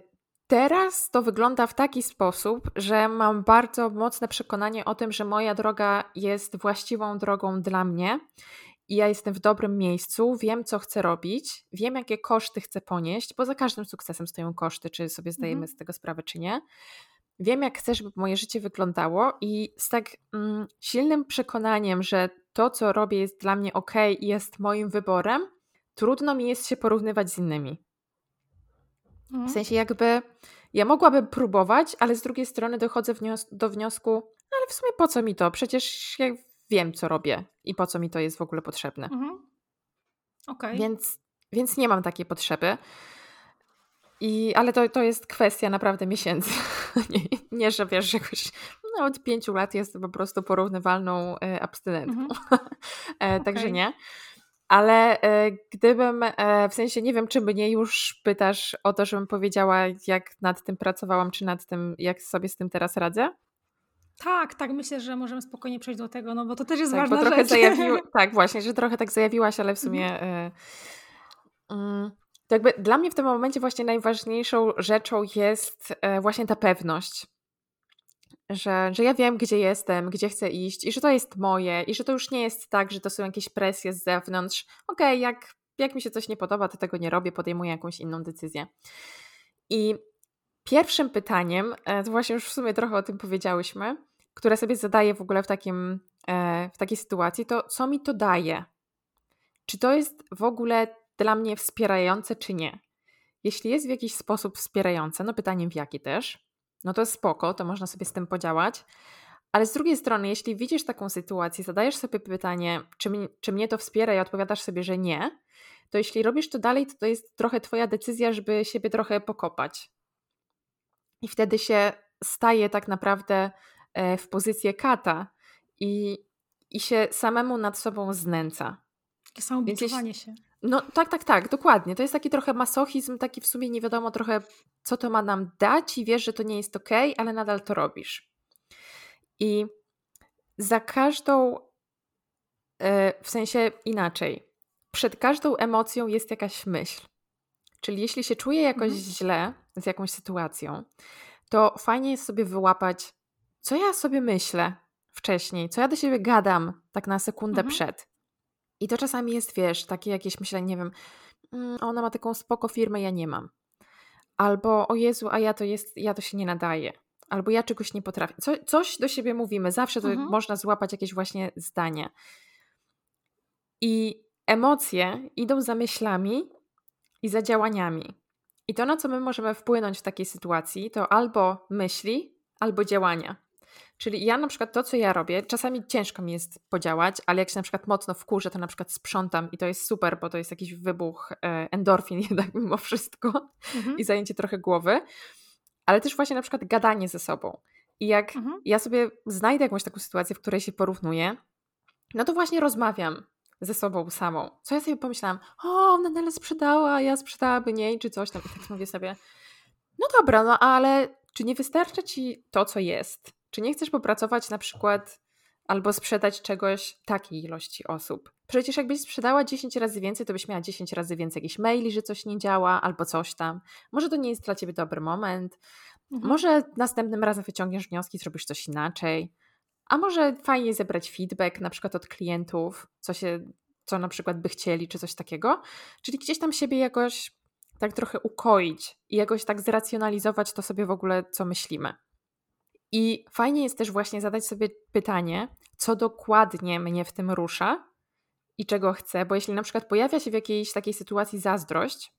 teraz to wygląda w taki sposób, że mam bardzo mocne przekonanie o tym, że moja droga jest właściwą drogą dla mnie i ja jestem w dobrym miejscu, wiem, co chcę robić, wiem, jakie koszty chcę ponieść, bo za każdym sukcesem stoją koszty, czy sobie zdajemy mhm. z tego sprawę, czy nie. Wiem, jak chcę, żeby moje życie wyglądało, i z tak mm, silnym przekonaniem, że to, co robię, jest dla mnie ok i jest moim wyborem, trudno mi jest się porównywać z innymi. W mhm. sensie, jakby ja mogłabym próbować, ale z drugiej strony dochodzę wnios do wniosku, no ale w sumie po co mi to? Przecież ja wiem, co robię i po co mi to jest w ogóle potrzebne. Mhm. Okay. Więc, więc nie mam takiej potrzeby. I, ale to, to jest kwestia naprawdę miesięcy. nie, nie, że wiesz, jakoś no, od pięciu lat jest po prostu porównywalną e, abstynentką. Mhm. e, także okay. nie. Ale e, gdybym, w sensie nie wiem, czy mnie już pytasz o to, żebym powiedziała, jak nad tym pracowałam, czy nad tym, jak sobie z tym teraz radzę? Tak, tak, myślę, że możemy spokojnie przejść do tego, no bo to też jest tak, ważna bo trochę rzecz. Zajawił, tak, właśnie, że trochę tak zajawiłaś, ale w sumie... Mhm. Y, to jakby dla mnie w tym momencie właśnie najważniejszą rzeczą jest właśnie ta pewność. Że, że ja wiem, gdzie jestem, gdzie chcę iść i że to jest moje i że to już nie jest tak, że to są jakieś presje z zewnątrz. Okej, okay, jak, jak mi się coś nie podoba, to tego nie robię, podejmuję jakąś inną decyzję. I pierwszym pytaniem, e, to właśnie już w sumie trochę o tym powiedziałyśmy, które sobie zadaję w ogóle w, takim, e, w takiej sytuacji, to co mi to daje? Czy to jest w ogóle dla mnie wspierające, czy nie. Jeśli jest w jakiś sposób wspierające, no pytanie w jaki też, no to jest spoko, to można sobie z tym podziałać. Ale z drugiej strony, jeśli widzisz taką sytuację, zadajesz sobie pytanie, czy, mi, czy mnie to wspiera i odpowiadasz sobie, że nie, to jeśli robisz to dalej, to to jest trochę Twoja decyzja, żeby siebie trochę pokopać. i wtedy się staje tak naprawdę e, w pozycję kata i, i się samemu nad sobą znęca. Takie samobiczowanie się. No tak, tak, tak, dokładnie. To jest taki trochę masochizm, taki w sumie nie wiadomo trochę, co to ma nam dać i wiesz, że to nie jest ok, ale nadal to robisz. I za każdą, e, w sensie inaczej, przed każdą emocją jest jakaś myśl. Czyli jeśli się czuję jakoś mhm. źle z jakąś sytuacją, to fajnie jest sobie wyłapać, co ja sobie myślę wcześniej, co ja do siebie gadam tak na sekundę mhm. przed. I to czasami jest, wiesz, takie jakieś myślenie, nie wiem, mm, ona ma taką spoko firmę, ja nie mam. Albo o Jezu, a ja to jest, ja to się nie nadaje. Albo ja czegoś nie potrafię. Co, coś do siebie mówimy, zawsze to mhm. można złapać jakieś właśnie zdanie. I emocje idą za myślami i za działaniami. I to, na co my możemy wpłynąć w takiej sytuacji, to albo myśli, albo działania. Czyli ja na przykład to, co ja robię, czasami ciężko mi jest podziałać, ale jak się na przykład mocno wkurzę, to na przykład sprzątam i to jest super, bo to jest jakiś wybuch e, endorfin jednak mimo wszystko mhm. i zajęcie trochę głowy, ale też właśnie na przykład gadanie ze sobą. I jak mhm. ja sobie znajdę jakąś taką sytuację, w której się porównuję, no to właśnie rozmawiam ze sobą samą. Co ja sobie pomyślałam, o, ona nagle sprzedała, ja sprzedałaby niej, czy coś tam. I tak mówię sobie, no dobra, no ale czy nie wystarcza ci to, co jest? Czy nie chcesz popracować na przykład albo sprzedać czegoś takiej ilości osób? Przecież jakbyś sprzedała 10 razy więcej, to byś miała 10 razy więcej jakichś maili, że coś nie działa, albo coś tam. Może to nie jest dla ciebie dobry moment. Mhm. Może następnym razem wyciągniesz wnioski, zrobisz coś inaczej. A może fajnie zebrać feedback na przykład od klientów, co się, co na przykład by chcieli, czy coś takiego. Czyli gdzieś tam siebie jakoś tak trochę ukoić i jakoś tak zracjonalizować to sobie w ogóle, co myślimy. I fajnie jest też właśnie zadać sobie pytanie, co dokładnie mnie w tym rusza i czego chcę, bo jeśli na przykład pojawia się w jakiejś takiej sytuacji zazdrość,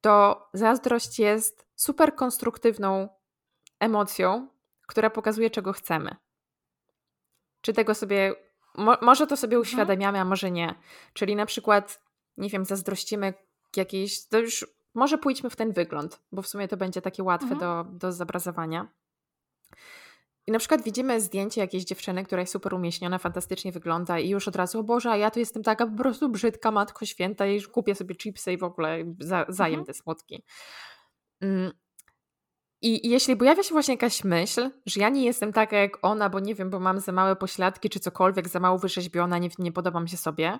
to zazdrość jest super konstruktywną emocją, która pokazuje, czego chcemy. Czy tego sobie, mo, może to sobie mhm. uświadamiamy, a może nie. Czyli na przykład, nie wiem, zazdrościmy jakiejś, to już może pójdźmy w ten wygląd, bo w sumie to będzie takie łatwe mhm. do, do zobrazowania. I na przykład widzimy zdjęcie jakiejś dziewczyny, która jest super umieśniona, fantastycznie wygląda i już od razu, o Boże, a ja tu jestem taka po prostu brzydka, matko święta i kupię sobie chipsy i w ogóle za, zajem mhm. te smutki. Mm. I jeśli pojawia się właśnie jakaś myśl, że ja nie jestem taka jak ona, bo nie wiem, bo mam za małe pośladki czy cokolwiek, za mało wyrzeźbiona, nie, nie podobam się sobie,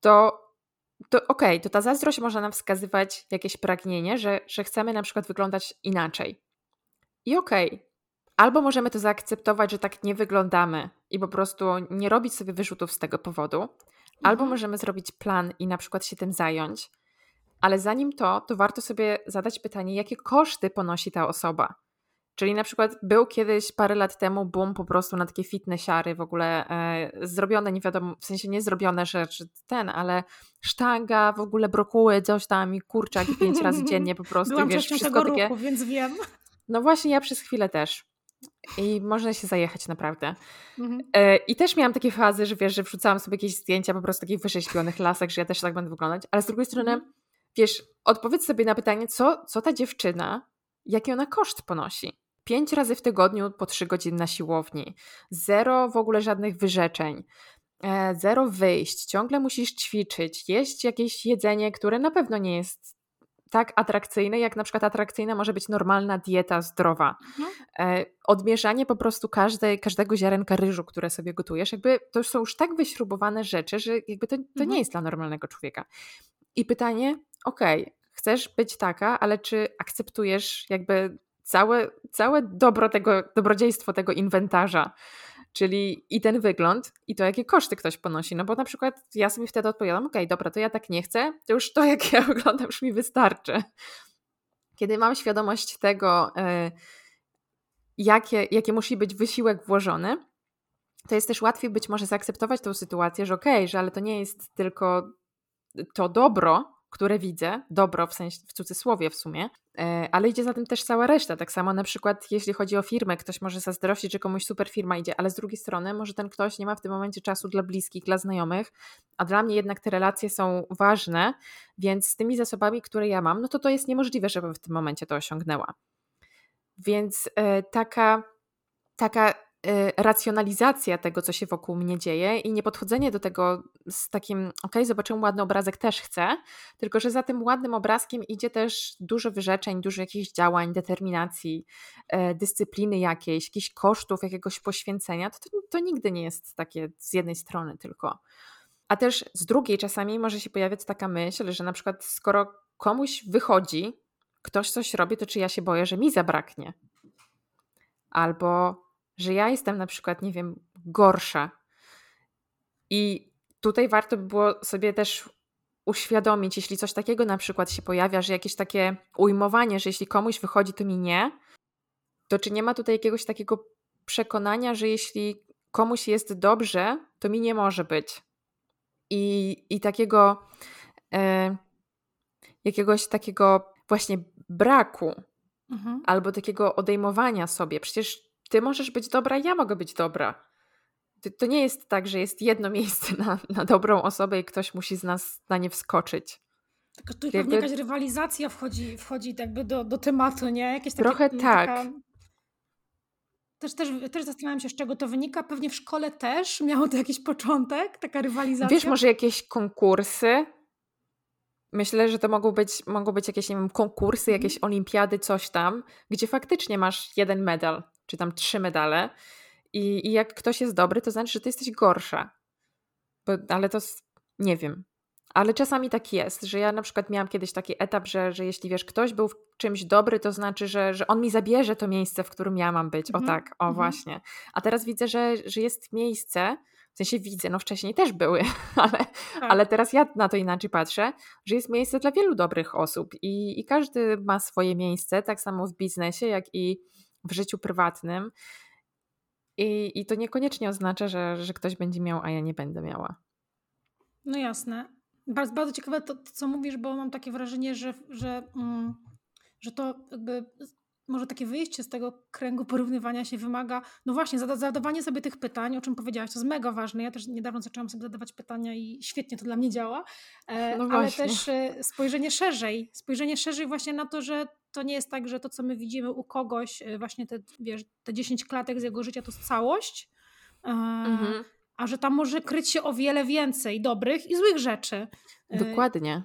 to, to okej, okay, to ta zazdrość może nam wskazywać jakieś pragnienie, że, że chcemy na przykład wyglądać inaczej. I okej, okay, albo możemy to zaakceptować, że tak nie wyglądamy i po prostu nie robić sobie wyrzutów z tego powodu, mhm. albo możemy zrobić plan i na przykład się tym zająć ale zanim to, to warto sobie zadać pytanie, jakie koszty ponosi ta osoba. Czyli na przykład był kiedyś parę lat temu boom po prostu na takie fitnessiary w ogóle e, zrobione, nie wiadomo, w sensie nie zrobione rzeczy ten, ale sztanga, w ogóle brokuły, coś tam i kurczak pięć razy dziennie po prostu. Byłam wiesz, wszystko tego takie... więc wiem. No właśnie, ja przez chwilę też. I można się zajechać naprawdę. Mhm. E, I też miałam takie fazy, że wiesz, że wrzucałam sobie jakieś zdjęcia po prostu takich wyrzeźbionych lasek, że ja też tak będę wyglądać, ale z drugiej strony mhm wiesz, odpowiedz sobie na pytanie, co, co ta dziewczyna, jaki ona koszt ponosi. Pięć razy w tygodniu po trzy godziny na siłowni, zero w ogóle żadnych wyrzeczeń, e, zero wyjść, ciągle musisz ćwiczyć, jeść jakieś jedzenie, które na pewno nie jest tak atrakcyjne, jak na przykład atrakcyjna może być normalna dieta zdrowa. Mhm. E, odmierzanie po prostu każdej, każdego ziarenka ryżu, które sobie gotujesz, jakby to są już tak wyśrubowane rzeczy, że jakby to, to mhm. nie jest dla normalnego człowieka. I pytanie, okej, okay, chcesz być taka, ale czy akceptujesz jakby całe, całe dobro tego, dobrodziejstwo tego inwentarza, czyli i ten wygląd, i to, jakie koszty ktoś ponosi. No bo na przykład ja sobie wtedy odpowiadam, okej, okay, dobra, to ja tak nie chcę, to już to, jak ja wyglądam, już mi wystarczy. Kiedy mam świadomość tego, yy, jakie, jakie musi być wysiłek włożony, to jest też łatwiej być może zaakceptować tą sytuację, że okej, okay, że ale to nie jest tylko to dobro, które widzę, dobro w sensie w cudzysłowie w sumie, e, ale idzie za tym też cała reszta. Tak samo na przykład jeśli chodzi o firmę, ktoś może zazdrościć, że komuś super firma idzie, ale z drugiej strony może ten ktoś nie ma w tym momencie czasu dla bliskich, dla znajomych, a dla mnie jednak te relacje są ważne, więc z tymi zasobami, które ja mam, no to to jest niemożliwe, żebym w tym momencie to osiągnęła. Więc e, taka, taka racjonalizacja tego, co się wokół mnie dzieje i nie podchodzenie do tego z takim, ok, zobaczyłem ładny obrazek, też chcę, tylko że za tym ładnym obrazkiem idzie też dużo wyrzeczeń, dużo jakichś działań, determinacji, e, dyscypliny jakiejś, jakichś kosztów, jakiegoś poświęcenia, to, to, to nigdy nie jest takie z jednej strony tylko. A też z drugiej czasami może się pojawiać taka myśl, że na przykład skoro komuś wychodzi, ktoś coś robi, to czy ja się boję, że mi zabraknie? Albo że ja jestem na przykład, nie wiem, gorsza. I tutaj warto by było sobie też uświadomić, jeśli coś takiego na przykład się pojawia, że jakieś takie ujmowanie, że jeśli komuś wychodzi, to mi nie, to czy nie ma tutaj jakiegoś takiego przekonania, że jeśli komuś jest dobrze, to mi nie może być. I, i takiego e, jakiegoś takiego właśnie braku mhm. albo takiego odejmowania sobie. Przecież ty możesz być dobra, ja mogę być dobra. To nie jest tak, że jest jedno miejsce na, na dobrą osobę i ktoś musi z nas na nie wskoczyć. Tylko tu jakby... jakaś rywalizacja wchodzi, wchodzi jakby do, do tematu, nie? Jakieś takie, Trochę tak. Taka... Też, też, też zastanawiam się, z czego to wynika. Pewnie w szkole też miało to jakiś początek, taka rywalizacja. Wiesz, może jakieś konkursy? Myślę, że to mogą być, mogą być jakieś, nie wiem, konkursy, mhm. jakieś olimpiady, coś tam, gdzie faktycznie masz jeden medal czy tam trzy medale. I, I jak ktoś jest dobry, to znaczy, że ty jesteś gorsza. Bo, ale to nie wiem. Ale czasami tak jest, że ja na przykład miałam kiedyś taki etap, że, że jeśli wiesz, ktoś był w czymś dobry, to znaczy, że, że on mi zabierze to miejsce, w którym ja mam być. O mhm, tak, o mhm. właśnie. A teraz widzę, że, że jest miejsce, w sensie widzę, no wcześniej też były, ale, tak. ale teraz ja na to inaczej patrzę, że jest miejsce dla wielu dobrych osób i, i każdy ma swoje miejsce, tak samo w biznesie, jak i w życiu prywatnym. I, i to niekoniecznie oznacza, że, że ktoś będzie miał, a ja nie będę miała. No jasne. Bardzo, bardzo ciekawe to, to, co mówisz, bo mam takie wrażenie, że, że, mm, że to jakby może takie wyjście z tego kręgu porównywania się wymaga, no właśnie, zadawanie sobie tych pytań, o czym powiedziałaś, to jest mega ważne. Ja też niedawno zaczęłam sobie zadawać pytania i świetnie to dla mnie działa, e, no ale też e, spojrzenie szerzej, spojrzenie szerzej właśnie na to, że to nie jest tak, że to, co my widzimy u kogoś, e, właśnie te, wiesz, te 10 klatek z jego życia to jest całość, mhm. a że tam może kryć się o wiele więcej dobrych i złych rzeczy. Dokładnie.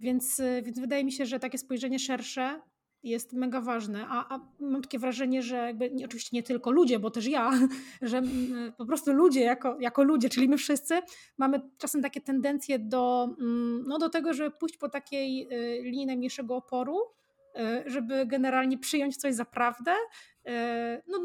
Więc, więc wydaje mi się, że takie spojrzenie szersze jest mega ważne. A, a, mam takie wrażenie, że jakby, nie, oczywiście nie tylko ludzie, bo też ja, że po prostu ludzie jako, jako ludzie, czyli my wszyscy, mamy czasem takie tendencje do, mm, no, do tego, żeby pójść po takiej linii najmniejszego oporu, żeby generalnie przyjąć coś za prawdę E, no,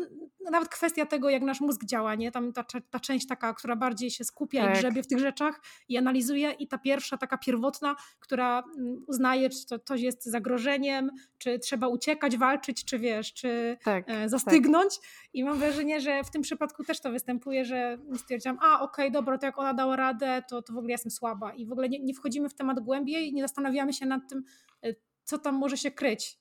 nawet kwestia tego, jak nasz mózg działa, nie? Tam ta, ta część taka, która bardziej się skupia tak. i grzebie w tych rzeczach i analizuje i ta pierwsza taka pierwotna, która uznaje, czy to coś jest zagrożeniem, czy trzeba uciekać, walczyć, czy wiesz, czy tak, e, tak. zastygnąć. Tak. I mam wrażenie, że w tym przypadku też to występuje, że stwierdziłam, a okej, okay, dobra, to jak ona dała radę, to, to w ogóle jestem słaba. I w ogóle nie, nie wchodzimy w temat głębiej, nie zastanawiamy się nad tym, e, co tam może się kryć.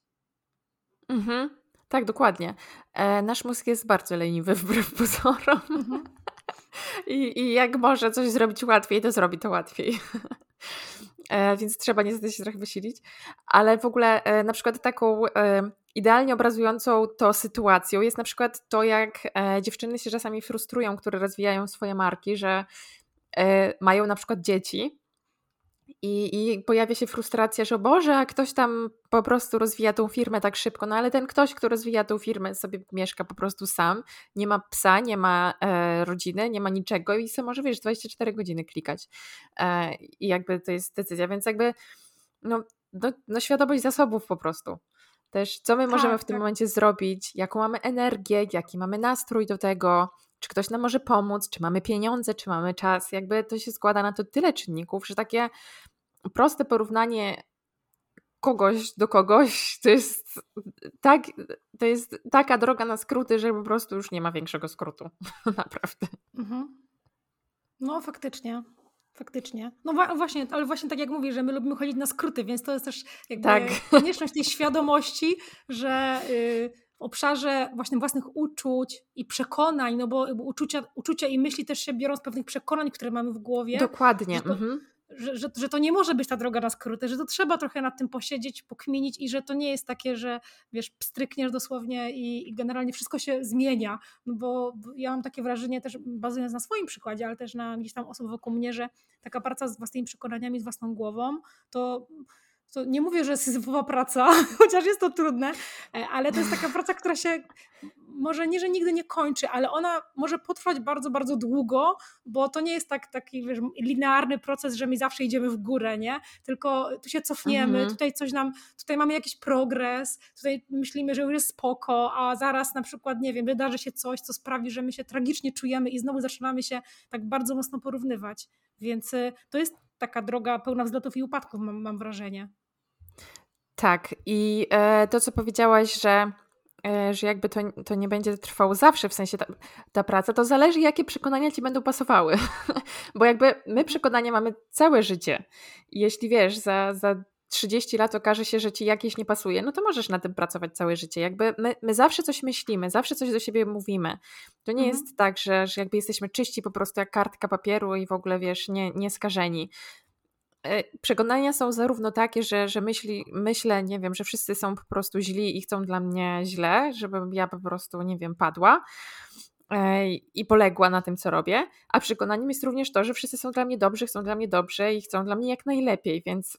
Mhm. Tak, dokładnie. E, nasz mózg jest bardzo leniwy wbrew pozorom. Mhm. I, I jak może coś zrobić łatwiej, to zrobi to łatwiej. E, więc trzeba niestety się trochę wysilić. Ale w ogóle e, na przykład taką e, idealnie obrazującą to sytuacją jest na przykład to, jak e, dziewczyny się czasami frustrują, które rozwijają swoje marki, że e, mają na przykład dzieci i, I, pojawia się frustracja, że Boże, a ktoś tam po prostu rozwija tą firmę tak szybko. No ale ten ktoś, kto rozwija tą firmę, sobie mieszka po prostu sam, nie ma psa, nie ma e, rodziny, nie ma niczego i sobie może, wiesz, 24 godziny klikać. E, I jakby to jest decyzja, więc jakby no, no, no świadomość zasobów po prostu. Też co my możemy tak, w tym tak. momencie zrobić, jaką mamy energię, jaki mamy nastrój do tego, czy ktoś nam może pomóc, czy mamy pieniądze, czy mamy czas. Jakby to się składa na to tyle czynników, że takie proste porównanie kogoś do kogoś to jest, tak, to jest taka droga na skróty, że po prostu już nie ma większego skrótu. Naprawdę. Mhm. No, faktycznie. Faktycznie. No właśnie, ale właśnie tak jak mówię, że my lubimy chodzić na skróty, więc to jest też jakby tak. konieczność tej świadomości, że y, w obszarze właśnie własnych uczuć i przekonań, no bo uczucia, uczucia i myśli też się biorą z pewnych przekonań, które mamy w głowie. Dokładnie. To, mhm że, że, że, to nie może być ta droga na skróty, że to trzeba trochę nad tym posiedzieć, pokminić i że to nie jest takie, że wiesz, pstrykniesz dosłownie i, i generalnie wszystko się zmienia, no bo ja mam takie wrażenie też bazując na swoim przykładzie, ale też na gdzieś tam osób wokół mnie, że taka praca z własnymi przekonaniami, z własną głową, to to nie mówię, że jest syzyfowa praca, chociaż jest to trudne, e, ale to jest taka praca, która się może nie, że nigdy nie kończy, ale ona może potrwać bardzo, bardzo długo, bo to nie jest tak, taki wiesz, linearny proces, że my zawsze idziemy w górę, nie? Tylko tu się cofniemy, mhm. tutaj coś nam, tutaj mamy jakiś progres, tutaj myślimy, że już jest spoko, a zaraz na przykład, nie wiem, wydarzy się coś, co sprawi, że my się tragicznie czujemy i znowu zaczynamy się tak bardzo mocno porównywać. Więc y, to jest taka droga pełna wzlotów i upadków, mam, mam wrażenie. Tak, i e, to, co powiedziałaś, że, e, że jakby to, to nie będzie trwało zawsze, w sensie ta, ta praca, to zależy, jakie przekonania ci będą pasowały. Bo jakby my przekonania mamy całe życie. Jeśli wiesz, za, za 30 lat okaże się, że ci jakieś nie pasuje, no to możesz na tym pracować całe życie. Jakby my, my zawsze coś myślimy, zawsze coś do siebie mówimy. To nie mhm. jest tak, że, że jakby jesteśmy czyści po prostu jak kartka papieru i w ogóle wiesz, nie, nie skażeni. E, przekonania są zarówno takie, że, że myśli, myślę, nie wiem, że wszyscy są po prostu źli i chcą dla mnie źle, żebym ja po prostu, nie wiem, padła e, i poległa na tym, co robię, a przekonaniem jest również to, że wszyscy są dla mnie dobrzy, chcą dla mnie dobrze i chcą dla mnie jak najlepiej, więc,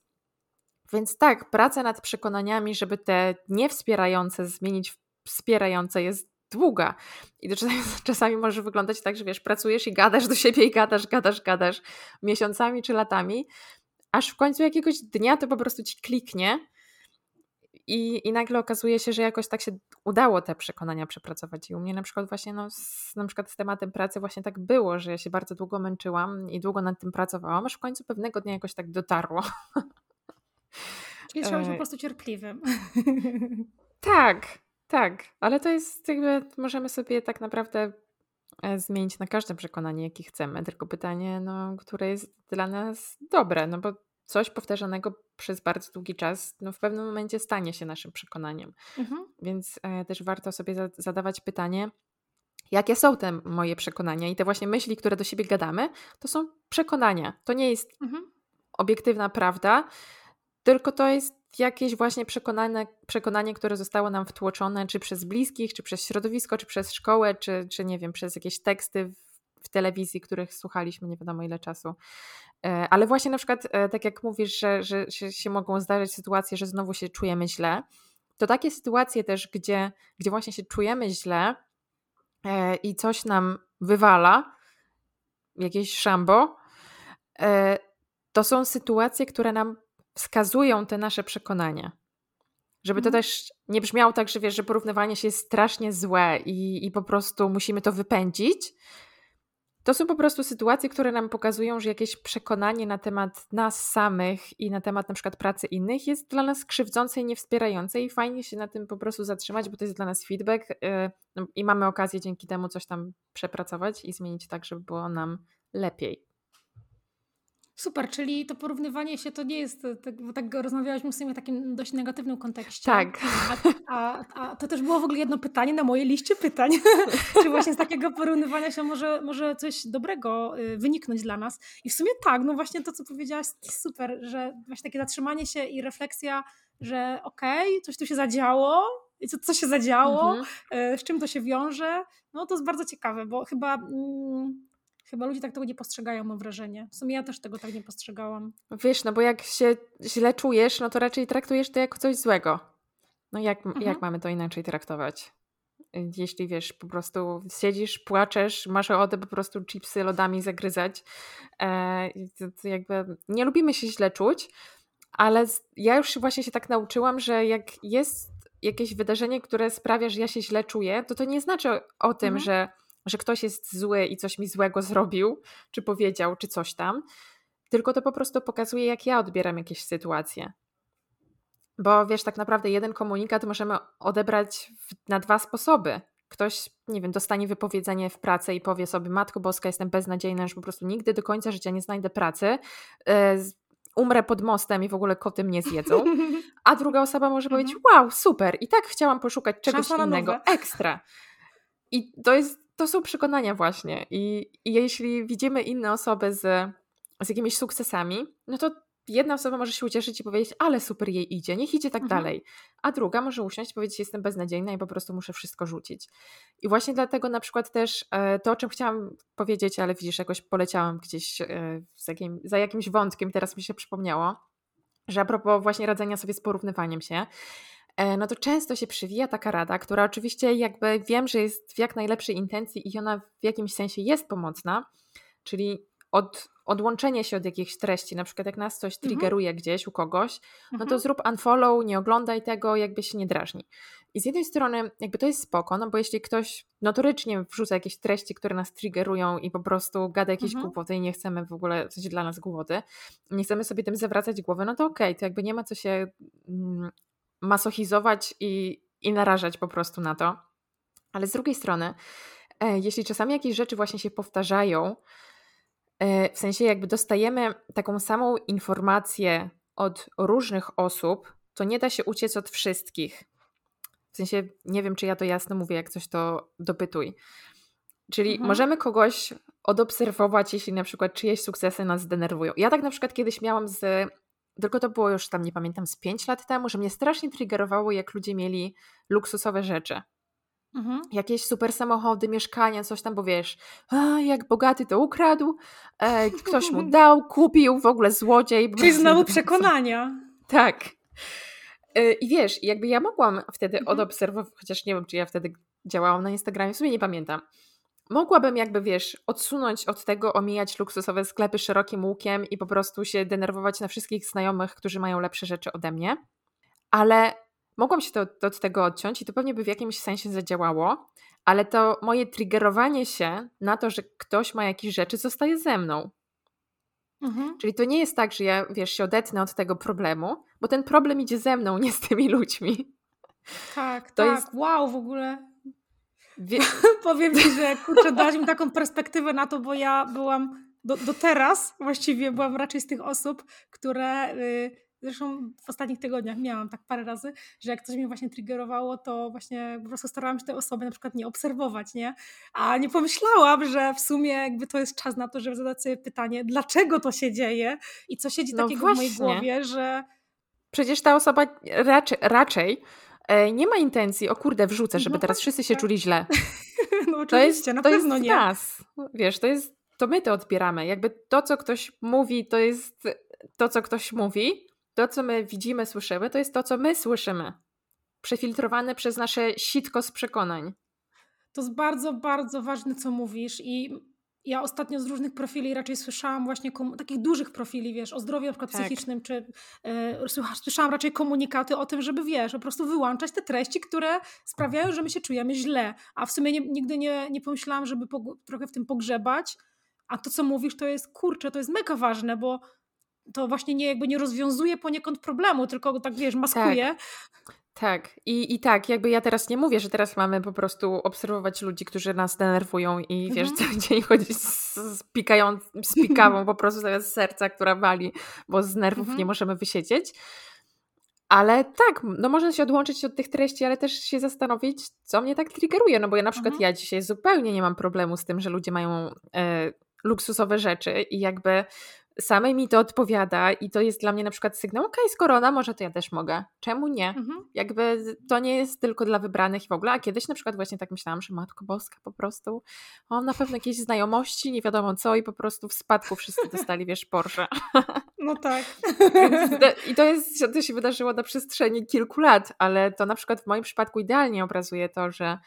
więc tak, praca nad przekonaniami, żeby te niewspierające zmienić w wspierające jest długa. I to czasami, czasami może wyglądać tak, że wiesz, pracujesz i gadasz do siebie i gadasz, gadasz, gadasz miesiącami czy latami, aż w końcu jakiegoś dnia to po prostu ci kliknie i, i nagle okazuje się, że jakoś tak się udało te przekonania przepracować. I u mnie na przykład właśnie no, z, na przykład z tematem pracy właśnie tak było, że ja się bardzo długo męczyłam i długo nad tym pracowałam, aż w końcu pewnego dnia jakoś tak dotarło. Czyli trzeba być po e, prostu cierpliwym. Tak, tak, ale to jest jakby, możemy sobie tak naprawdę zmienić na każde przekonanie, jakie chcemy. Tylko pytanie, no, które jest dla nas dobre, no bo coś powtarzanego przez bardzo długi czas, no w pewnym momencie stanie się naszym przekonaniem. Mhm. Więc e, też warto sobie za zadawać pytanie, jakie są te moje przekonania i te właśnie myśli, które do siebie gadamy, to są przekonania. To nie jest mhm. obiektywna prawda, tylko to jest jakieś właśnie przekonanie, przekonanie, które zostało nam wtłoczone, czy przez bliskich, czy przez środowisko, czy przez szkołę, czy, czy nie wiem, przez jakieś teksty w, telewizji, których słuchaliśmy nie wiadomo ile czasu. E, ale właśnie na przykład, e, tak jak mówisz, że, że się, się mogą zdarzyć sytuacje, że znowu się czujemy źle, to takie sytuacje też, gdzie, gdzie właśnie się czujemy źle e, i coś nam wywala, jakieś szambo, to są sytuacje, które nam wskazują te nasze przekonania. Żeby to mhm. też nie brzmiało tak, że wiesz, że porównywanie się jest strasznie złe i, i po prostu musimy to wypędzić. To są po prostu sytuacje, które nam pokazują, że jakieś przekonanie na temat nas samych i na temat na przykład pracy innych jest dla nas krzywdzące i niewspierające i fajnie się na tym po prostu zatrzymać, bo to jest dla nas feedback yy, no, i mamy okazję dzięki temu coś tam przepracować i zmienić tak, żeby było nam lepiej. Super, czyli to porównywanie się to nie jest, e, tak, bo tak rozmawiałyśmy w sumie takim dość negatywnym kontekście. Tak. A, a, a, to też było w ogóle jedno pytanie na mojej liście pytań. Czy właśnie z takiego porównywania się może, może coś dobrego y, wyniknąć dla nas? I w sumie tak, no właśnie to, co powiedziałaś, super, że właśnie takie zatrzymanie się i refleksja, że okej, okay, coś tu się zadziało, i co, co się zadziało, mhm. Y, z czym to się wiąże, no to jest bardzo ciekawe, bo chyba... Mm, Chyba ludzie tak tego nie postrzegają, mam wrażenie. W sumie ja też tego tak nie postrzegałam. Wiesz, no bo jak się źle czujesz, no to raczej traktujesz to jako coś złego. No jak, mhm. jak mamy to inaczej traktować? Jeśli wiesz, po prostu siedzisz, płaczesz, masz ochotę po prostu chipsy lodami zagryzać, e, to, to jakby nie lubimy się źle czuć, ale ja już właśnie się tak nauczyłam, że jak jest jakieś wydarzenie, które sprawia, że ja się źle czuję, to to nie znaczy o tym, mhm. że że ktoś jest zły i coś mi złego zrobił, czy powiedział, czy coś tam, tylko to po prostu pokazuje, jak ja odbieram jakieś sytuacje. Bo wiesz, tak naprawdę jeden komunikat możemy odebrać w, na dwa sposoby. Ktoś, nie wiem, dostanie wypowiedzenie w pracy i powie sobie: Matko Boska, jestem beznadziejna, że po prostu nigdy do końca życia nie znajdę pracy. Yy, umrę pod mostem i w ogóle koty mnie zjedzą. A druga osoba może mhm. powiedzieć: Wow, super, i tak chciałam poszukać czegoś innego, ekstra. I to jest to są przekonania właśnie. I, I, jeśli widzimy inne osoby z, z jakimiś sukcesami, no to jedna osoba może się ucieszyć i powiedzieć, ale super jej idzie, niech idzie tak mhm. dalej. A druga może usiąść i powiedzieć, jestem beznadziejna i po prostu muszę wszystko rzucić. I właśnie dlatego na przykład też e, to, o czym chciałam powiedzieć, ale widzisz, jakoś poleciałam gdzieś e, jakim, za jakimś wątkiem, teraz mi się przypomniało, że a propos właśnie radzenia sobie z porównywaniem się, no to często się przywija taka rada, która oczywiście jakby wiem, że jest w jak najlepszej intencji i ona w jakimś sensie jest pomocna, czyli od, odłączenie się od jakichś treści, na przykład jak nas coś mhm. triggeruje mhm. gdzieś u kogoś, no to mhm. zrób unfollow, nie oglądaj tego, jakby się nie drażni. I z jednej strony jakby to jest spoko, no bo jeśli ktoś notorycznie wrzuca jakieś treści, które nas triggerują i po prostu gada jakieś mhm. głupoty i nie chcemy w ogóle, coś dla nas głupoty, nie chcemy sobie tym zawracać głowę, no to okej, okay, to jakby nie ma co się mm, masochizować i, i narażać po prostu na to. Ale z drugiej strony, e, jeśli czasami jakieś rzeczy właśnie się powtarzają, E, w sensie, jakby dostajemy taką samą informację od różnych osób, to nie da się uciec od wszystkich. W sensie, nie wiem, czy ja to jasno mówię, jak coś to dopytuj. Czyli mhm. możemy kogoś odobserwować, jeśli na przykład czyjeś sukcesy nas denerwują. Ja tak na przykład kiedyś miałam z, tylko to było już tam, nie pamiętam, z 5 lat temu, że mnie strasznie triggerowało, jak ludzie mieli luksusowe rzeczy. Mhm. Jakieś super samochody, mieszkania, coś tam, bo wiesz, a, jak bogaty to ukradł, e, ktoś mu dał, kupił, w ogóle złodziej. Czyli znowu przekonania. Tak. E, I wiesz, jakby ja mogłam wtedy mhm. odobserwować, chociaż nie wiem, czy ja wtedy działałam na Instagramie, w sumie nie pamiętam. Mogłabym jakby, wiesz, odsunąć od tego, omijać luksusowe sklepy szerokim łukiem i po prostu się denerwować na wszystkich znajomych, którzy mają lepsze rzeczy ode mnie. Ale Mogłam się to, to od tego odciąć i to pewnie by w jakimś sensie zadziałało, ale to moje triggerowanie się na to, że ktoś ma jakieś rzeczy, zostaje ze mną. Mhm. Czyli to nie jest tak, że ja, wiesz, się odetnę od tego problemu, bo ten problem idzie ze mną, nie z tymi ludźmi. Tak, to tak. Jest... Wow, w ogóle. Wie... Powiem ci, że kurczę, dałaś mi taką perspektywę na to, bo ja byłam do, do teraz właściwie byłam raczej z tych osób, które y, Zresztą w ostatnich tygodniach miałam tak parę razy, że jak coś mnie właśnie triggerowało, to właśnie po prostu starałam się tej osoby na przykład nie obserwować, nie? A nie pomyślałam, że w sumie jakby to jest czas na to, żeby zadać sobie pytanie, dlaczego to się dzieje i co siedzi no takiego właśnie. w mojej głowie, że... Przecież ta osoba raczej, raczej nie ma intencji, o kurde, wrzucę, żeby no teraz wszyscy się czuli źle. no oczywiście, to jest, na to pewno jest nie. nas. Wiesz, to jest, to my to odbieramy. Jakby to, co ktoś mówi, to jest to, co ktoś mówi, to, co my widzimy, słyszymy, to jest to, co my słyszymy. Przefiltrowane przez nasze sitko z przekonań. To jest bardzo, bardzo ważne, co mówisz. I ja ostatnio z różnych profili raczej słyszałam właśnie takich dużych profili, wiesz, o zdrowiu na przykład tak. psychicznym, czy yy, słyszałam raczej komunikaty o tym, żeby, wiesz, po prostu wyłączać te treści, które sprawiają, że my się czujemy źle. A w sumie nie, nigdy nie, nie pomyślałam, żeby trochę w tym pogrzebać. A to, co mówisz, to jest, kurczę, to jest mega ważne, bo to właśnie nie, jakby nie rozwiązuje poniekąd problemu, tylko tak wiesz, maskuje. Tak. Tak, I, i tak, jakby ja teraz nie mówię, że teraz mamy po prostu obserwować ludzi, którzy nas denerwują i wiesz, mhm. cały dzień chodzić z, z, pikają, z pikawą po prostu zamiast serca, która wali, bo z nerwów mhm. nie możemy wysiedzieć. Ale tak, no można się odłączyć od tych treści, ale też się zastanowić, co mnie tak triggeruje. No bo ja na przykład mhm. ja dzisiaj zupełnie nie mam problemu z tym, że ludzie mają e, luksusowe rzeczy i jakby samej mi to odpowiada i to jest dla mnie na przykład sygnał, okej, okay, skoro ona może, to ja też mogę. Czemu nie? Mhm. Jakby to nie jest tylko dla wybranych i w ogóle, a kiedyś na przykład właśnie tak myślałam, że Matko Boska po prostu, on na pewno jakieś znajomości, nie wiadomo co i po prostu w spadku wszyscy dostali, wiesz, Porsche. No tak. I to jest, to się wydarzyło na przestrzeni kilku lat, ale to na przykład w moim przypadku idealnie obrazuje to, że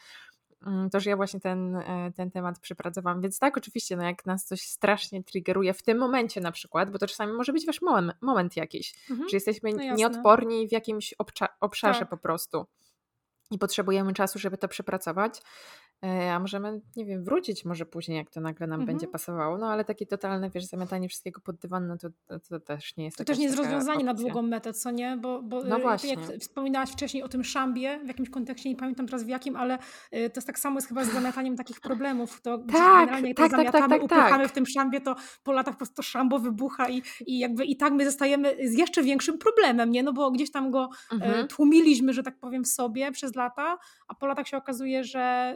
to, że ja właśnie ten, e, ten temat przepracowałam. Więc tak, oczywiście, no jak nas coś strasznie triggeruje w tym momencie na przykład, bo to czasami może być wasz moment, moment jakiś, mhm. że jesteśmy no nieodporni w jakimś obszarze tak. po prostu i potrzebujemy czasu, żeby to przepracować. E, a możemy, nie wiem, wrócić może później, jak to nagle nam mhm. będzie pasowało, no ale takie totalne, wiesz, zamiatanie wszystkiego pod dywan, no to, to, to też nie jest To też nie jest rozwiązanie opcja. na długą metę, co nie? Bo, bo no y, właśnie. jak wspominałaś wcześniej o tym szambie, w jakimś kontekście, nie pamiętam teraz w jakim, ale y, to jest tak samo jest chyba z zamiataniem takich problemów, to tak, generalnie jak tak, tak, zamiatamy, tak, tak, upychamy tak. w tym szambie, to po latach po prostu szambo wybucha i, i jakby i tak my zostajemy z jeszcze większym problemem, nie? No bo gdzieś tam go y, mhm. tłumiliśmy, że tak powiem, w sobie przez lata, a po latach się okazuje, że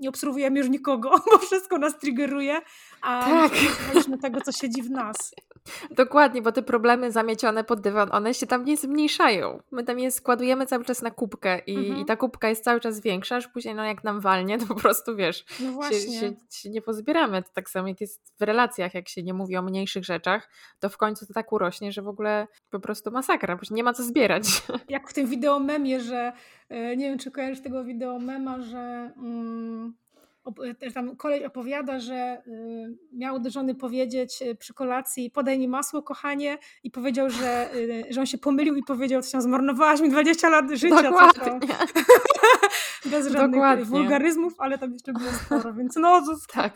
nie obserwujemy już nikogo, bo wszystko nas triggeruje, a tak. nie tego, co siedzi w nas. Dokładnie, bo te problemy zamiecione pod dywan, one się tam nie zmniejszają. My tam je składujemy cały czas na kubkę i, mhm. i ta kubka jest cały czas większa, aż później no jak nam walnie, to po prostu wiesz, no się, się, się, nie pozbieramy. To tak samo jak jest w relacjach, jak się nie mówi o mniejszych rzeczach, to w końcu to tak urośnie, że w ogóle po prostu masakra, bo nie ma co zbierać. Jak w tym wideo memie, że e, nie wiem, czy kojarzysz tego wideo mema, że... Mm tam kolej opowiada, że y, miał do żony powiedzieć y, przy kolacji podaj mi masło kochanie i powiedział, że, y, że on się pomylił i powiedział coś tam zmarnowałaś mi 20 lat życia. Dokładnie. Bez żadnych Dokładnie. wulgaryzmów, ale tam jeszcze było sporo, więc no to tak.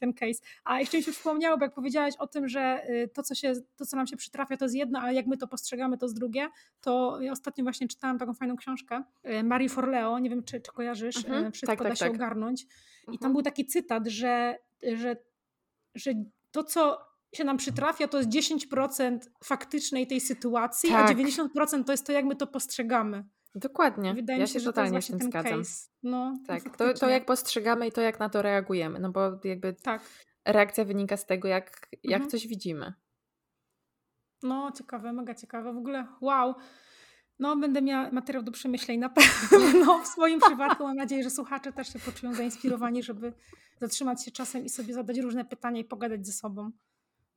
ten case. A jeszcze mi się przypomniało, bo jak powiedziałaś o tym, że to co, się, to, co nam się przytrafia, to jest jedno, ale jak my to postrzegamy, to jest drugie, to ja ostatnio właśnie czytałam taką fajną książkę Marii Forleo, nie wiem, czy, czy kojarzysz, mhm. Wszystko tak, tak, da się tak. ogarnąć. I tam mhm. był taki cytat, że, że, że to, co się nam przytrafia, to jest 10% faktycznej tej sytuacji, tak. a 90% to jest to, jak my to postrzegamy. Dokładnie. Wydaje ja mi się, że się z tym zgadzam. Case. No, tak, to, to jak postrzegamy i to jak na to reagujemy, no bo jakby tak. reakcja wynika z tego, jak, jak mhm. coś widzimy. No, ciekawe, mega ciekawe. W ogóle wow. No, będę miała materiał do przemyśleń na pewno w swoim przypadku. Mam nadzieję, że słuchacze też się poczują zainspirowani, żeby zatrzymać się czasem i sobie zadać różne pytania i pogadać ze sobą.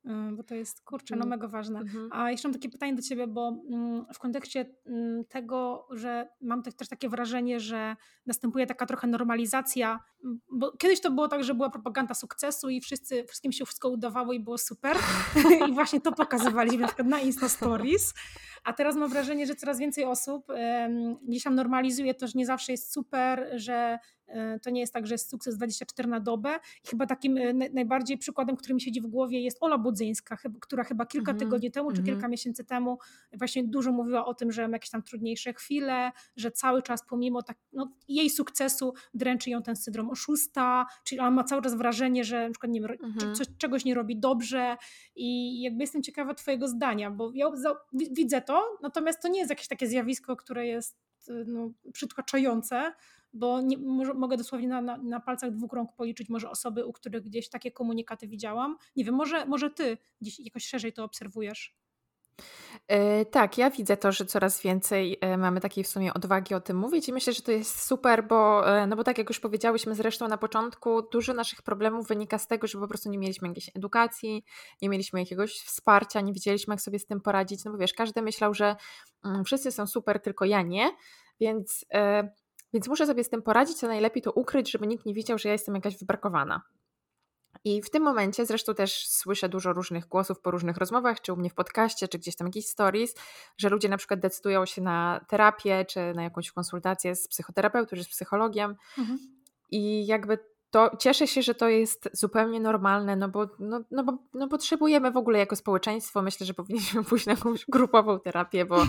Y, bo to jest kurczę, no mm, mega ważne. Mhm. A jeszcze mam takie pytanie do Ciebie, bo mm, w kontekście mm, tego, że mam też takie wrażenie, że następuje taka trochę normalizacja, bo kiedyś to było tak, że była propaganda sukcesu i wszyscy, wszystkim się wszystko udawało i było super i właśnie to pokazywaliśmy na przykład na Insta Stories, a teraz mam wrażenie, że coraz więcej osób gdzieś tam normalizuje to, że nie zawsze jest super, że to nie jest tak, że jest sukces 24 na dobę. I chyba takim e, najbardziej przykładem, który mi siedzi w głowie jest Ola Budzyńska, która chyba kilka mm -hmm. tygodni temu czy mm -hmm. kilka miesięcy temu właśnie dużo mówiła o tym, że ma jakieś tam trudniejsze chwile, że cały czas pomimo tak, no, jej sukcesu dręczy ją ten syndrom oszusta, czyli ona ma cały czas wrażenie, że na przykład nie wiem, mm -hmm. coś, czegoś nie robi dobrze i jakby jestem ciekawa twojego zdania, bo ja widzę to, natomiast to nie jest jakieś takie zjawisko, które jest no, przytłaczające, bo nie, może, mogę dosłownie na, na, na, palcach dwóch rąk policzyć może osoby, u których gdzieś takie komunikaty widziałam. Nie wiem, może, może ty gdzieś jakoś szerzej to obserwujesz. Yy, tak, ja widzę to, że coraz więcej yy, mamy takiej w sumie odwagi o tym mówić i myślę, że to jest super, bo, yy, no bo tak jak już powiedziałyśmy zresztą na początku, dużo naszych problemów wynika z tego, że po prostu nie mieliśmy jakiejś edukacji, nie mieliśmy jakiegoś wsparcia, nie wiedzieliśmy jak sobie z tym poradzić, no bo wiesz, każdy myślał, że mm, wszyscy są super, tylko ja nie, więc więc muszę sobie z tym poradzić, a najlepiej to ukryć, żeby nikt nie widział, że ja jestem jakaś wybrakowana. I w tym momencie zresztą też słyszę dużo różnych głosów po różnych rozmowach, czy u mnie w podcaście, czy gdzieś tam jakieś stories, że ludzie na przykład decydują się na terapię, czy na jakąś konsultację z psychoterapeutą, czy z psychologiem. Mhm. I jakby to cieszę się, że to jest zupełnie normalne, no bo, no, no bo no potrzebujemy w ogóle jako społeczeństwo, myślę, że powinniśmy pójść na jakąś grupową terapię, bo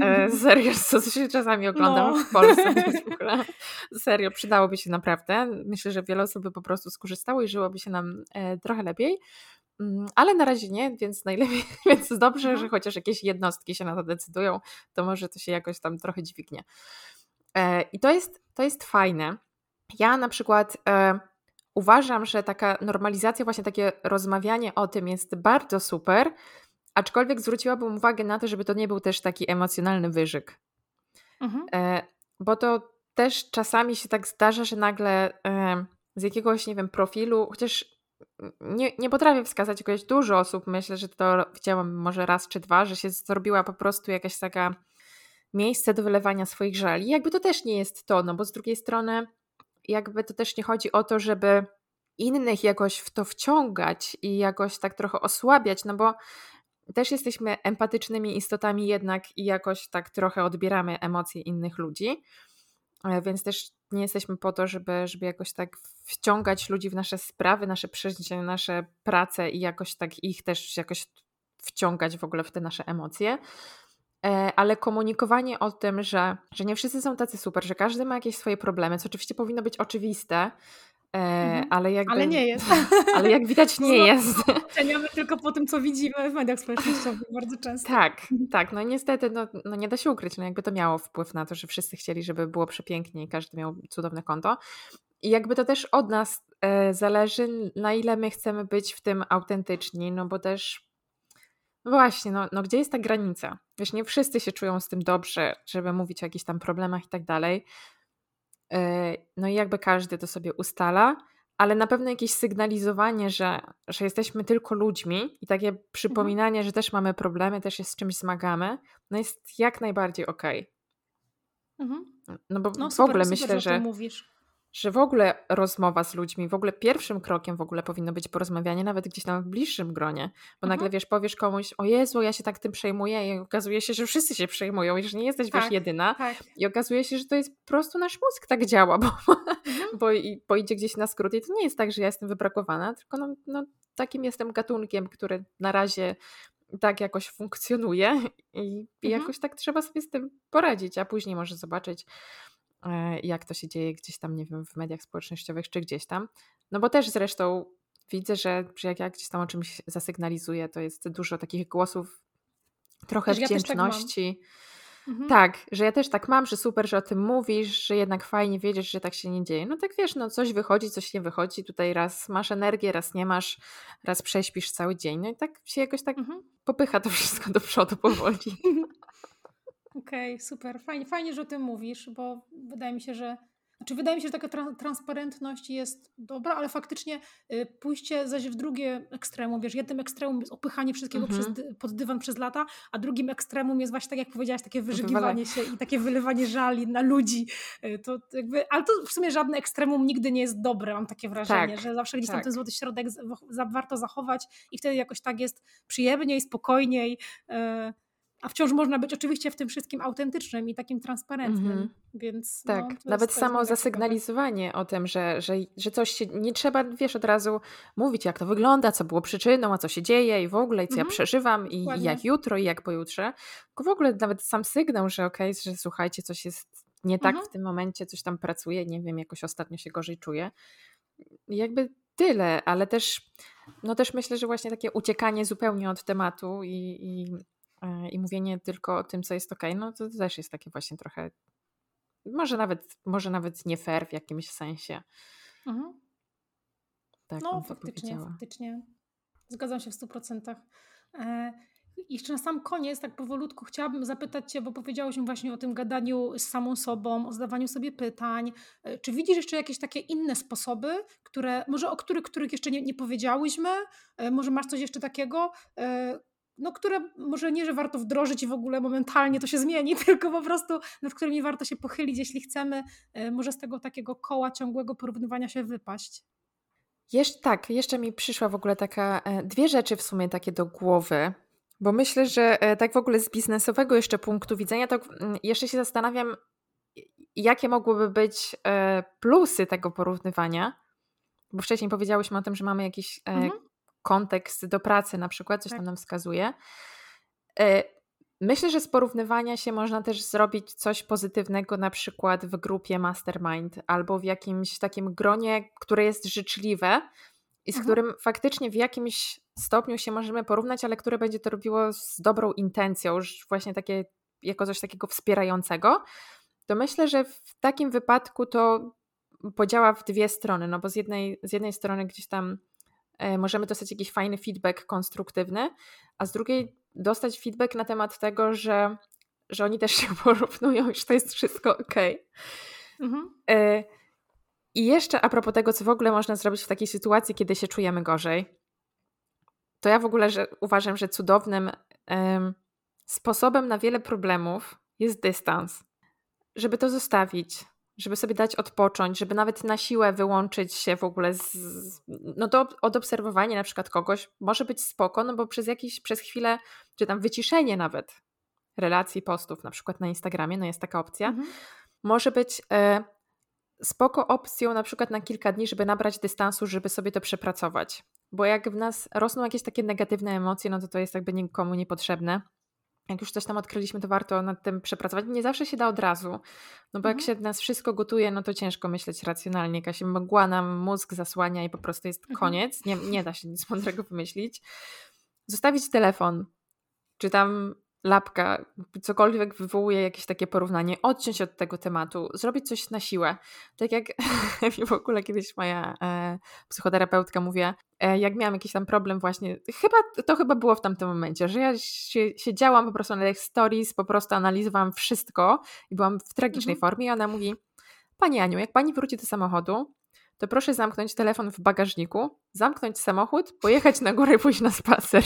e, serio, co się czasami oglądam no. w Polsce, w ogóle, serio, przydałoby się naprawdę. Myślę, że wiele osób by po prostu skorzystało i żyłoby się nam e, trochę lepiej. Mm, ale na razie nie, więc najlepiej, więc dobrze, mhm. że chociaż jakieś jednostki się na to decydują, to może to się jakoś tam trochę dźwignie. E, I to jest, to jest fajne, ja na przykład e, uważam, że taka normalizacja, właśnie takie rozmawianie o tym jest bardzo super, aczkolwiek zwróciłabym uwagę na to, żeby to nie był też taki emocjonalny wyżyk. Mhm. E, bo to też czasami się tak zdarza, że nagle e, z jakiegoś, nie wiem, profilu, chociaż nie, nie potrafię wskazać jakiegoś dużo osób, myślę, że to widziałam może raz czy dwa, że się zrobiła po prostu jakaś taka miejsce do wylewania swoich żali. Jakby to też nie jest to, no bo z drugiej strony jakby to też nie chodzi o to, żeby innych jakoś w to wciągać i jakoś tak trochę osłabiać, no bo też jesteśmy empatycznymi istotami jednak i jakoś tak trochę odbieramy emocje innych ludzi, e, więc też nie jesteśmy po to, żeby, żeby jakoś tak wciągać ludzi w nasze sprawy, nasze przeżycia, nasze prace i jakoś tak ich też jakoś wciągać w ogóle w te nasze emocje. E, ale komunikowanie o tym, że, że nie wszyscy są tacy super, że każdy ma jakieś swoje problemy, co oczywiście powinno być oczywiste, e, mhm. ale, jakby, ale nie jest. Ale jak widać nie jest. Oceniamy tylko po tym, co widzimy w mediach społecznościowych bardzo często. Tak, tak. No niestety no, no nie da się ukryć, no jakby to miało wpływ na to, że wszyscy chcieli, żeby było przepięknie i każdy miał cudowne konto. I jakby to też od nas e, zależy, na ile my chcemy być w tym autentyczni, no bo też właśnie, no, no gdzie jest ta granica? Wiesz, nie wszyscy się czują z tym dobrze, żeby mówić o jakichś tam problemach i tak dalej. E, no i jakby każdy to sobie ustala, ale na pewno jakieś sygnalizowanie, że, że jesteśmy tylko ludźmi i takie mhm. przypominanie, że też mamy problemy, też się z czymś zmagamy, no jest jak najbardziej okej. Okay. Mhm. No bo no, w ogóle super, myślę, że, mówisz że w ogóle rozmowa z ludźmi, w ogóle pierwszym krokiem w ogóle powinno być porozmawianie, nawet gdzieś tam w bliższym gronie. Bo mhm. nagle wiesz, powiesz komuś, o Jezu, ja się tak tym przejmuję i okazuje się, że wszyscy się przejmują i że nie jesteś tak, wiesz jedyna. Tak. I okazuje się, że to jest po prostu nasz mózg tak działa, bo, mhm. bo, bo idzie gdzieś na skrót i to nie jest tak, że ja jestem wybrakowana, tylko no, no takim jestem gatunkiem, który na razie tak jakoś funkcjonuje i, i mhm. jakoś tak trzeba sobie z tym poradzić, a później może zobaczyć, jak to się dzieje gdzieś tam, nie wiem, w mediach społecznościowych czy gdzieś tam. No bo też zresztą widzę, że, jak ja gdzieś tam o czymś zasygnalizuję, to jest dużo takich głosów trochę Wiesz, wdzięczności. Ja tak, mhm. tak, że ja też tak mam, że super, że o tym mówisz, że jednak fajnie wiedzieć, że tak się nie dzieje. No tak wiesz, no coś wychodzi, coś nie wychodzi. Tutaj raz masz energię, raz nie masz, raz prześpisz cały dzień. No i tak się jakoś tak mhm. popycha to wszystko do przodu powoli. Okej, okay, super. Fajnie, fajnie, że o tym mówisz, bo wydaje mi się, że. Znaczy, wydaje mi się, że taka tra transparentność jest dobra, ale faktycznie y, pójście zaś w drugie ekstremum, wiesz, jednym ekstremum jest opychanie wszystkiego przez mhm. dy pod dywan przez lata, a drugim ekstremum jest właśnie, tak jak powiedziałaś, takie wyżygiwanie się i takie wylewanie żali na ludzi. Y, to jakby, ale to w sumie żadne ekstremum nigdy nie jest dobre, mam takie wrażenie, tak, że zawsze gdzieś tak. tam ten złoty środek warto zachować i wtedy jakoś tak jest przyjemniej, spokojniej. Y, a wciąż można być oczywiście w tym wszystkim autentycznym i takim transparentnym. Mm -hmm. Więc tak, no, nawet samo zasygnalizowanie o tym, że, że, że coś się nie trzeba, wiesz, od razu mówić, jak to wygląda, co było przyczyną, a co się dzieje i w ogóle, i co mm -hmm. ja mhm. przeżywam, i, i, jak jutro, i jak pojutrze. Tylko w ogóle nawet sam sygnał, że okej, okay, że słuchajcie, coś jest nie tak mm -hmm. w tym momencie, coś tam pracuje, nie wiem, jakoś ostatnio się gorzej czuję. Jakby tyle, ale też, no też myślę, że właśnie takie uciekanie zupełnie od tematu i, i i mówienie tylko o tym, co jest ok, no to też jest takie właśnie trochę, może nawet, może nawet nie fair w jakimś sensie. Mhm. Tak, no faktycznie, faktycznie. Zgadzam się w stu procentach. E, jeszcze na sam koniec, tak powolutku, chciałabym zapytać Cię, bo powiedziałeś mi właśnie o tym gadaniu z samą sobą, o zadawaniu sobie pytań. E, czy widzisz jeszcze jakieś takie inne sposoby, które, może o których, których jeszcze nie, nie powiedziałyśmy? Może masz coś jeszcze takiego, no, które może nie, że warto wdrożyć i w ogóle momentalnie to się zmieni, tylko po prostu nad którymi warto się pochylić, jeśli chcemy e, może z tego takiego koła ciągłego porównywania się wypaść. Jesz tak, jeszcze mi przyszła w ogóle taka, e, dwie rzeczy w sumie takie do głowy, bo myślę, że e, tak w ogóle z biznesowego jeszcze punktu widzenia, to mm, jeszcze się zastanawiam, jakie mogłyby być plusy tego porównywania, bo wcześniej powiedziałyśmy o tym, że mamy jakiś mhm kontekst do pracy na przykład, coś tak. tam nam wskazuje. E, myślę, że z porównywania się można też zrobić coś pozytywnego, na przykład w grupie Mastermind albo w jakimś takim gronie, które jest życzliwe i z mhm. którym faktycznie w jakimś stopniu się możemy porównać, ale które będzie to robiło z dobrą intencją, już właśnie takie, jako coś takiego wspierającego. To myślę, że w takim wypadku to podziała w dwie strony, no bo z jednej, z jednej strony gdzieś tam możemy dostać jakiś fajny feedback konstruktywny, a z drugiej dostać feedback na temat tego, że, że oni też się porównują, że to jest wszystko ok. Mhm. E, I jeszcze a propos tego, co w ogóle można zrobić w takiej sytuacji, kiedy się czujemy gorzej, to ja w ogóle że uważam, że cudownym um, sposobem na wiele problemów jest dystans. Żeby to zostawić, żeby sobie dać odpocząć, żeby nawet na siłę wyłączyć się w ogóle z, no to od obserwowania na przykład kogoś może być spoko, no bo przez jakiś, przez chwilę, czy tam wyciszenie nawet relacji, postów, na przykład na Instagramie, no jest taka opcja, mhm. może być e, spoko opcją na przykład na kilka dni, żeby nabrać dystansu, żeby sobie to przepracować. Bo jak w nas rosną jakieś takie negatywne emocje, no to to jest jakby nikomu niepotrzebne jak już coś tam odkryliśmy, to warto nad tym przepracować. Nie zawsze się da od razu, no bo mhm. jak się nas wszystko gotuje, no to ciężko myśleć racjonalnie. Jakaś mgła nam mózg zasłania i po prostu jest mhm. koniec. Nie, nie da się nic mądrego wymyślić. Zostawić telefon, czy tam lapka, cokolwiek wywołuje jakieś takie porównanie, odciąć od tego tematu, zrobić coś na siłę. Tak jak mi w ogóle kiedyś moja e, psychoterapeutka mówiła, e, jak miałam jakiś tam problem właśnie, chyba to chyba było w tamtym momencie, że ja się, siedziałam po prostu na tych stories, po prostu analizowałam wszystko i byłam w tragicznej mhm. formie i ona mówi, Pani Aniu, jak Pani wróci do samochodu, to proszę zamknąć telefon w bagażniku, zamknąć samochód, pojechać na górę i pójść na spacer.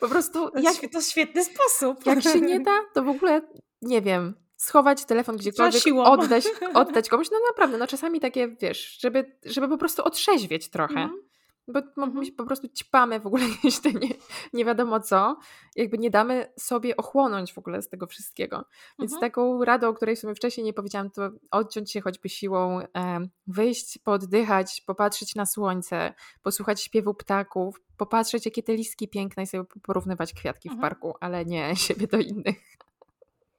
Po prostu. To, jak, to świetny sposób. Jak się nie da, to w ogóle nie wiem. Schować telefon gdziekolwiek, oddać, oddać komuś. No naprawdę, no czasami takie, wiesz, żeby, żeby po prostu otrzeźwieć trochę. Mm. Bo mhm. my po prostu ćpamy w ogóle te nie, nie wiadomo co. Jakby nie damy sobie ochłonąć w ogóle z tego wszystkiego. Więc mhm. taką radą, o której sobie wcześniej nie powiedziałam, to odciąć się choćby siłą, wyjść, poddychać, popatrzeć na słońce, posłuchać śpiewu ptaków, popatrzeć jakie te listki piękne i sobie porównywać kwiatki mhm. w parku, ale nie siebie do innych.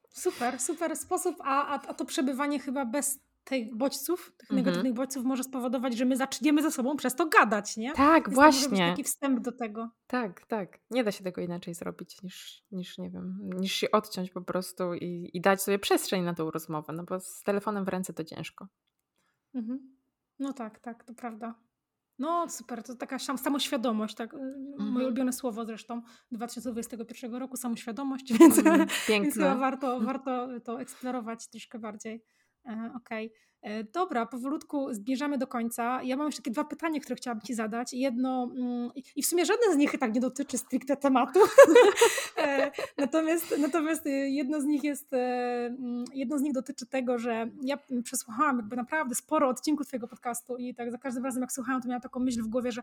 Super, super sposób, a, a, a to przebywanie chyba bez tych bodźców, tych mhm. negatywnych bodźców może spowodować, że my zaczniemy ze sobą przez to gadać, nie? Tak, Więc właśnie. To taki wstęp do tego. Tak, tak. Nie da się tego inaczej zrobić niż, niż nie wiem, niż się odciąć po prostu i, i dać sobie przestrzeń na tą rozmowę, no bo z telefonem w ręce to ciężko. Mhm. No tak, tak, to prawda. No super, to taka samoświadomość, tak, y, mhm. moje ulubione słowo zresztą 2021 roku, samoświadomość, więc, mm, więc chyba warto, warto to eksplorować troszkę bardziej. Okej. Okay. E, dobra, powolutku zbierzamy do końca. Ja mam jeszcze takie dwa pytania, które chciałabym Ci zadać. Jedno, mm, i w sumie żadne z nich tak nie dotyczy stricte tematu. E, natomiast, natomiast jedno z nich jest, mm, jedno z nich dotyczy tego, że ja przesłuchałam jakby naprawdę sporo odcinków Twojego podcastu i tak za każdym razem jak słuchałam, to miałam taką myśl w głowie, że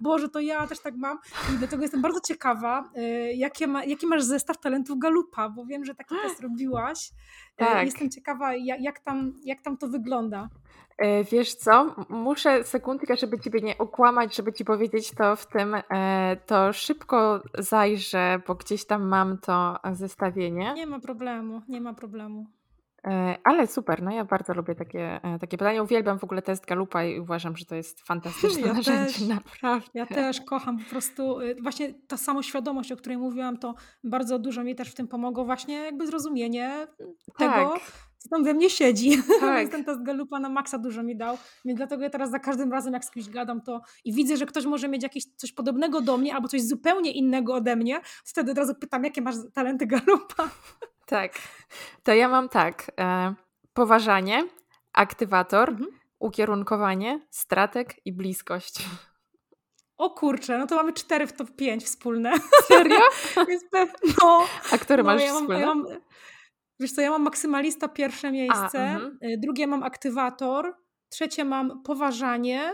Boże, to ja też tak mam. I dlatego jestem bardzo ciekawa, jakie ma, jaki masz zestaw talentów Galupa, bo wiem, że taki test robiłaś. Tak. Jestem ciekawa, jak, tam, jak tam to wygląda. E, wiesz co, muszę sekundkę, żeby ciebie nie okłamać, żeby ci powiedzieć to w tym, e, to szybko zajrzę, bo gdzieś tam mam to zestawienie. Nie ma problemu, nie ma problemu. E, ale super, no ja bardzo lubię takie, takie pytania. Uwielbiam w ogóle test Galupa i uważam, że to jest fantastyczne ja narzędzie, też, naprawdę. Ja też kocham po prostu, y, właśnie ta samoświadomość, o której mówiłam, to bardzo dużo mi też w tym pomogło, właśnie jakby zrozumienie tak. tego, co tam we mnie siedzi. Tak. ten test Galupa na maksa dużo mi dał. Więc dlatego ja teraz za każdym razem, jak z kimś gadam, to i widzę, że ktoś może mieć jakieś coś podobnego do mnie, albo coś zupełnie innego ode mnie, wtedy od razu pytam, jakie masz talenty Galupa. Tak. To ja mam tak. E, poważanie, aktywator, mhm. ukierunkowanie, stratek i bliskość. O kurczę, no to mamy cztery w top 5 wspólne. Serio? Więc no, A które no, masz ja mam, wspólne? Ja mam, Wiesz co, ja mam maksymalista pierwsze miejsce, A, mhm. y, drugie mam aktywator, trzecie mam poważanie,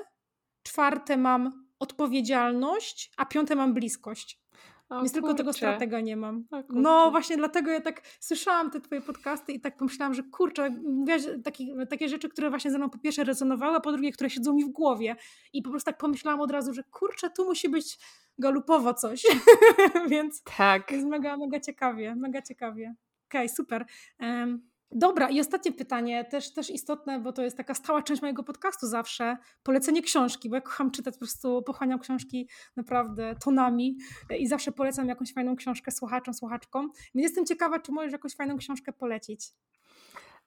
czwarte mam odpowiedzialność, a piąte mam bliskość. O, Więc tylko tego stratega nie mam. no właśnie dlatego ja tak słyszałam te twoje podcasty i tak pomyślałam, że kurczę, mówiłaś takie, takie rzeczy, które właśnie ze mną po pierwsze rezonowały, a po drugie, które siedzą mi w głowie. I po prostu tak pomyślałam od razu, że kurczę, tu musi być galupowo coś. więc, tak. więc mega, mega ciekawie, mega ciekawie. Okej, okay, super. Dobra, i ostatnie pytanie, też, też istotne, bo to jest taka stała część mojego podcastu zawsze. Polecenie książki, bo ja kocham czytać, po prostu pochłaniam książki naprawdę tonami i zawsze polecam jakąś fajną książkę słuchaczom, słuchaczkom. Więc jestem ciekawa, czy możesz jakąś fajną książkę polecić.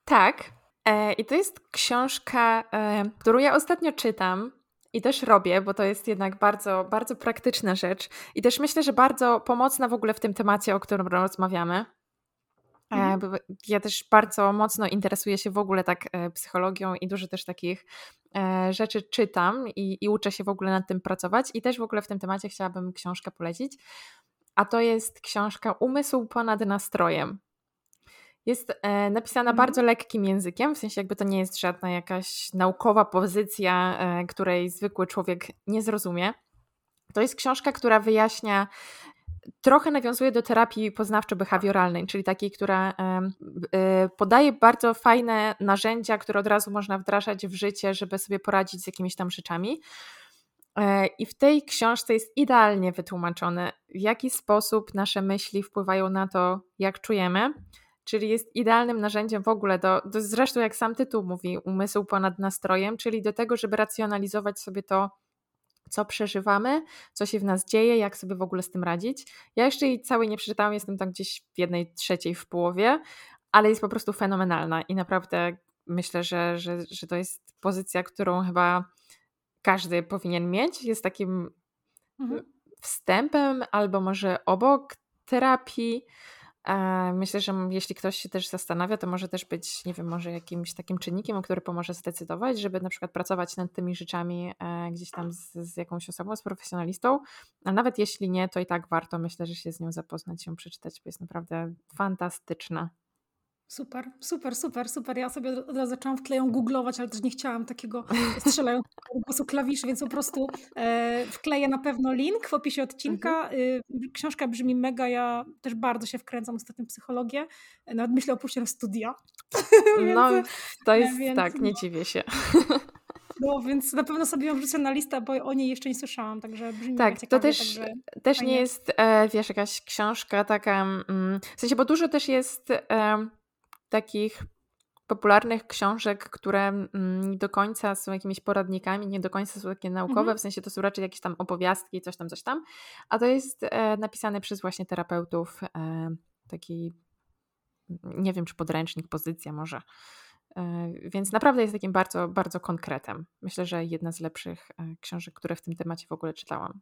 Tak. E, I to jest książka, e, którą ja ostatnio czytam. I też robię, bo to jest jednak bardzo, bardzo praktyczna rzecz. I też myślę, że bardzo pomocna w ogóle w tym temacie, o którym rozmawiamy. E, mhm. Ja też bardzo mocno interesuję się w ogóle tak e, psychologią i dużo też takich e, rzeczy czytam i, i uczę się w ogóle nad tym pracować. I też w ogóle w tym temacie chciałabym książkę polecić. A to jest książka Umysł ponad nastrojem. Jest napisana mhm. bardzo lekkim językiem, w sensie jakby to nie jest żadna jakaś naukowa pozycja, której zwykły człowiek nie zrozumie. To jest książka, która wyjaśnia trochę nawiązuje do terapii poznawczo-behawioralnej, czyli takiej, która e, podaje bardzo fajne narzędzia, które od razu można wdrażać w życie, żeby sobie poradzić z jakimiś tam rzeczami. E, I w tej książce jest idealnie wytłumaczone, w jaki sposób nasze myśli wpływają na to, jak czujemy. Czyli jest idealnym narzędziem w ogóle do, do, zresztą jak sam tytuł mówi, umysł ponad nastrojem, czyli do tego, żeby racjonalizować sobie to, co przeżywamy, co się w nas dzieje, jak sobie w ogóle z tym radzić. Ja jeszcze jej całej nie przeczytałam, jestem tam gdzieś w jednej trzeciej w połowie, ale jest po prostu fenomenalna i naprawdę myślę, że, że, że to jest pozycja, którą chyba każdy powinien mieć. Jest takim mhm. wstępem albo może obok terapii. Myślę, że jeśli ktoś się też zastanawia, to może też być, nie wiem, może jakimś takim czynnikiem, który pomoże zdecydować, żeby na przykład pracować nad tymi rzeczami e, gdzieś tam z, z jakąś osobą, z profesjonalistą. A nawet jeśli nie, to i tak warto, myślę, że się z nią zapoznać, ją przeczytać, bo jest naprawdę fantastyczna. Super, super, super, super. Ja sobie od razu zaczęłam wkleją googlować, ale też nie chciałam takiego strzelającego głosu klawiszy, więc po prostu e, wkleję na pewno link w opisie odcinka. Mhm. Y, książka brzmi mega, ja też bardzo się wkręcam ostatnio w psychologię. Nawet myślę o pójściu na studia. no, to jest więc, tak, nie no. dziwię się. No, więc na pewno sobie ją wrzucę na listę, bo o niej jeszcze nie słyszałam, także brzmi Tak, ciekawie, to też, też nie jest, e, wiesz, jakaś książka taka, mm, w sensie, bo dużo też jest e, takich popularnych książek, które mm, nie do końca są jakimiś poradnikami, nie do końca są takie naukowe, mhm. w sensie to są raczej jakieś tam opowiastki, coś tam, coś tam, a to jest e, napisane przez właśnie terapeutów, e, taki, nie wiem czy podręcznik, pozycja może, e, więc naprawdę jest takim bardzo, bardzo konkretem. Myślę, że jedna z lepszych e, książek, które w tym temacie w ogóle czytałam.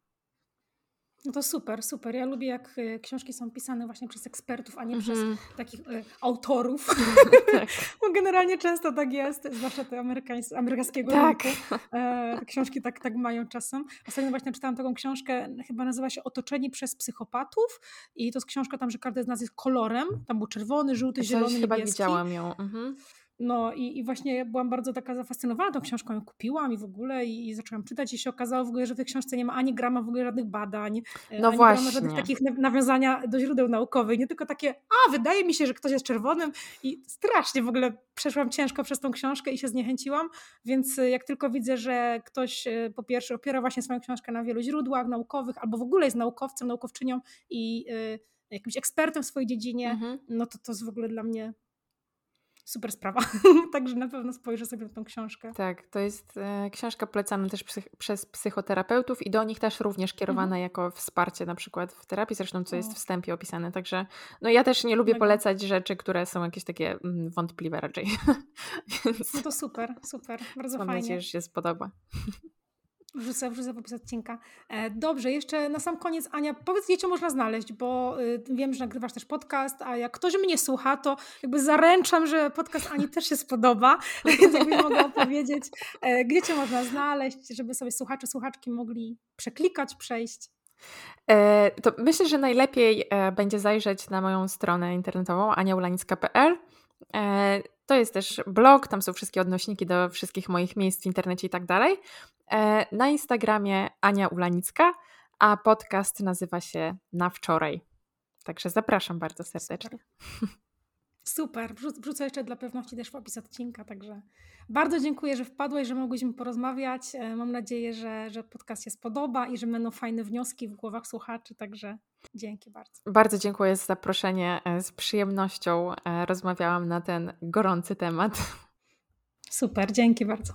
No to super, super. Ja lubię, jak y, książki są pisane właśnie przez ekspertów, a nie przez mhm. takich y, autorów. tak. Bo generalnie często tak jest, zwłaszcza te amerykańs- amerykańskiego tak. rynku. E, książki tak, tak mają czasem. Ostatnio właśnie czytałam taką książkę, chyba nazywa się Otoczeni przez psychopatów i to jest książka tam, że każdy z nas jest kolorem. Tam był czerwony, żółty, zielony, chyba niebieski. widziałam ją. Mhm. No i, i właśnie byłam bardzo taka zafascynowana tą książką, ją kupiłam i w ogóle i, i zaczęłam czytać i się okazało w ogóle, że w tej książce nie ma ani grama w ogóle żadnych badań, e, no ani właśnie. grama żadnych takich nawiązania do źródeł naukowych, nie tylko takie, a wydaje mi się, że ktoś jest czerwonym i strasznie w ogóle przeszłam ciężko przez tą książkę i się zniechęciłam, więc e, jak tylko widzę, że ktoś e, po pierwsze opiera właśnie swoją książkę na wielu źródłach naukowych albo w ogóle jest naukowcem, naukowczynią i jakimś ekspertem w swojej dziedzinie, mhm. no to to jest w ogóle dla mnie super sprawa. Także na pewno spojrzę sobie na tą książkę. Tak, to jest e, książka polecana też psych przez psychoterapeutów i do nich też również kierowana mhm. jako wsparcie na przykład w terapii, zresztą co jest w wstępie opisane. Także no ja też nie lubię polecać rzeczy, które są jakieś takie mm, wątpliwe raczej. Więc... No to super, super, bardzo mam fajnie. Mam nadzieję, że się spodoba. Wrzucę, wrzucę w opis odcinka. E, dobrze, jeszcze na sam koniec, Ania, powiedz, gdzie cię można znaleźć, bo y, wiem, że nagrywasz też podcast, a jak ktoś mnie słucha, to jakby zaręczam, że podcast Ani też się spodoba, więc jakby mogę opowiedzieć, e, gdzie cię można znaleźć, żeby sobie słuchacze, słuchaczki mogli przeklikać, przejść. E, to myślę, że najlepiej będzie zajrzeć na moją stronę internetową aniaulanicka.pl. To jest też blog, tam są wszystkie odnośniki do wszystkich moich miejsc w internecie i tak dalej. E, na Instagramie Ania Ulanicka, a podcast nazywa się Na Wczoraj. Także zapraszam bardzo serdecznie. Super. Wrzucę jeszcze dla pewności też w opis odcinka, także bardzo dziękuję, że wpadłeś, że mogłyśmy porozmawiać. E, mam nadzieję, że, że podcast się spodoba i że będą fajne wnioski w głowach słuchaczy, także dzięki bardzo. Bardzo dziękuję za zaproszenie. E, z przyjemnością rozmawiałam na ten gorący temat. Super, dzięki bardzo.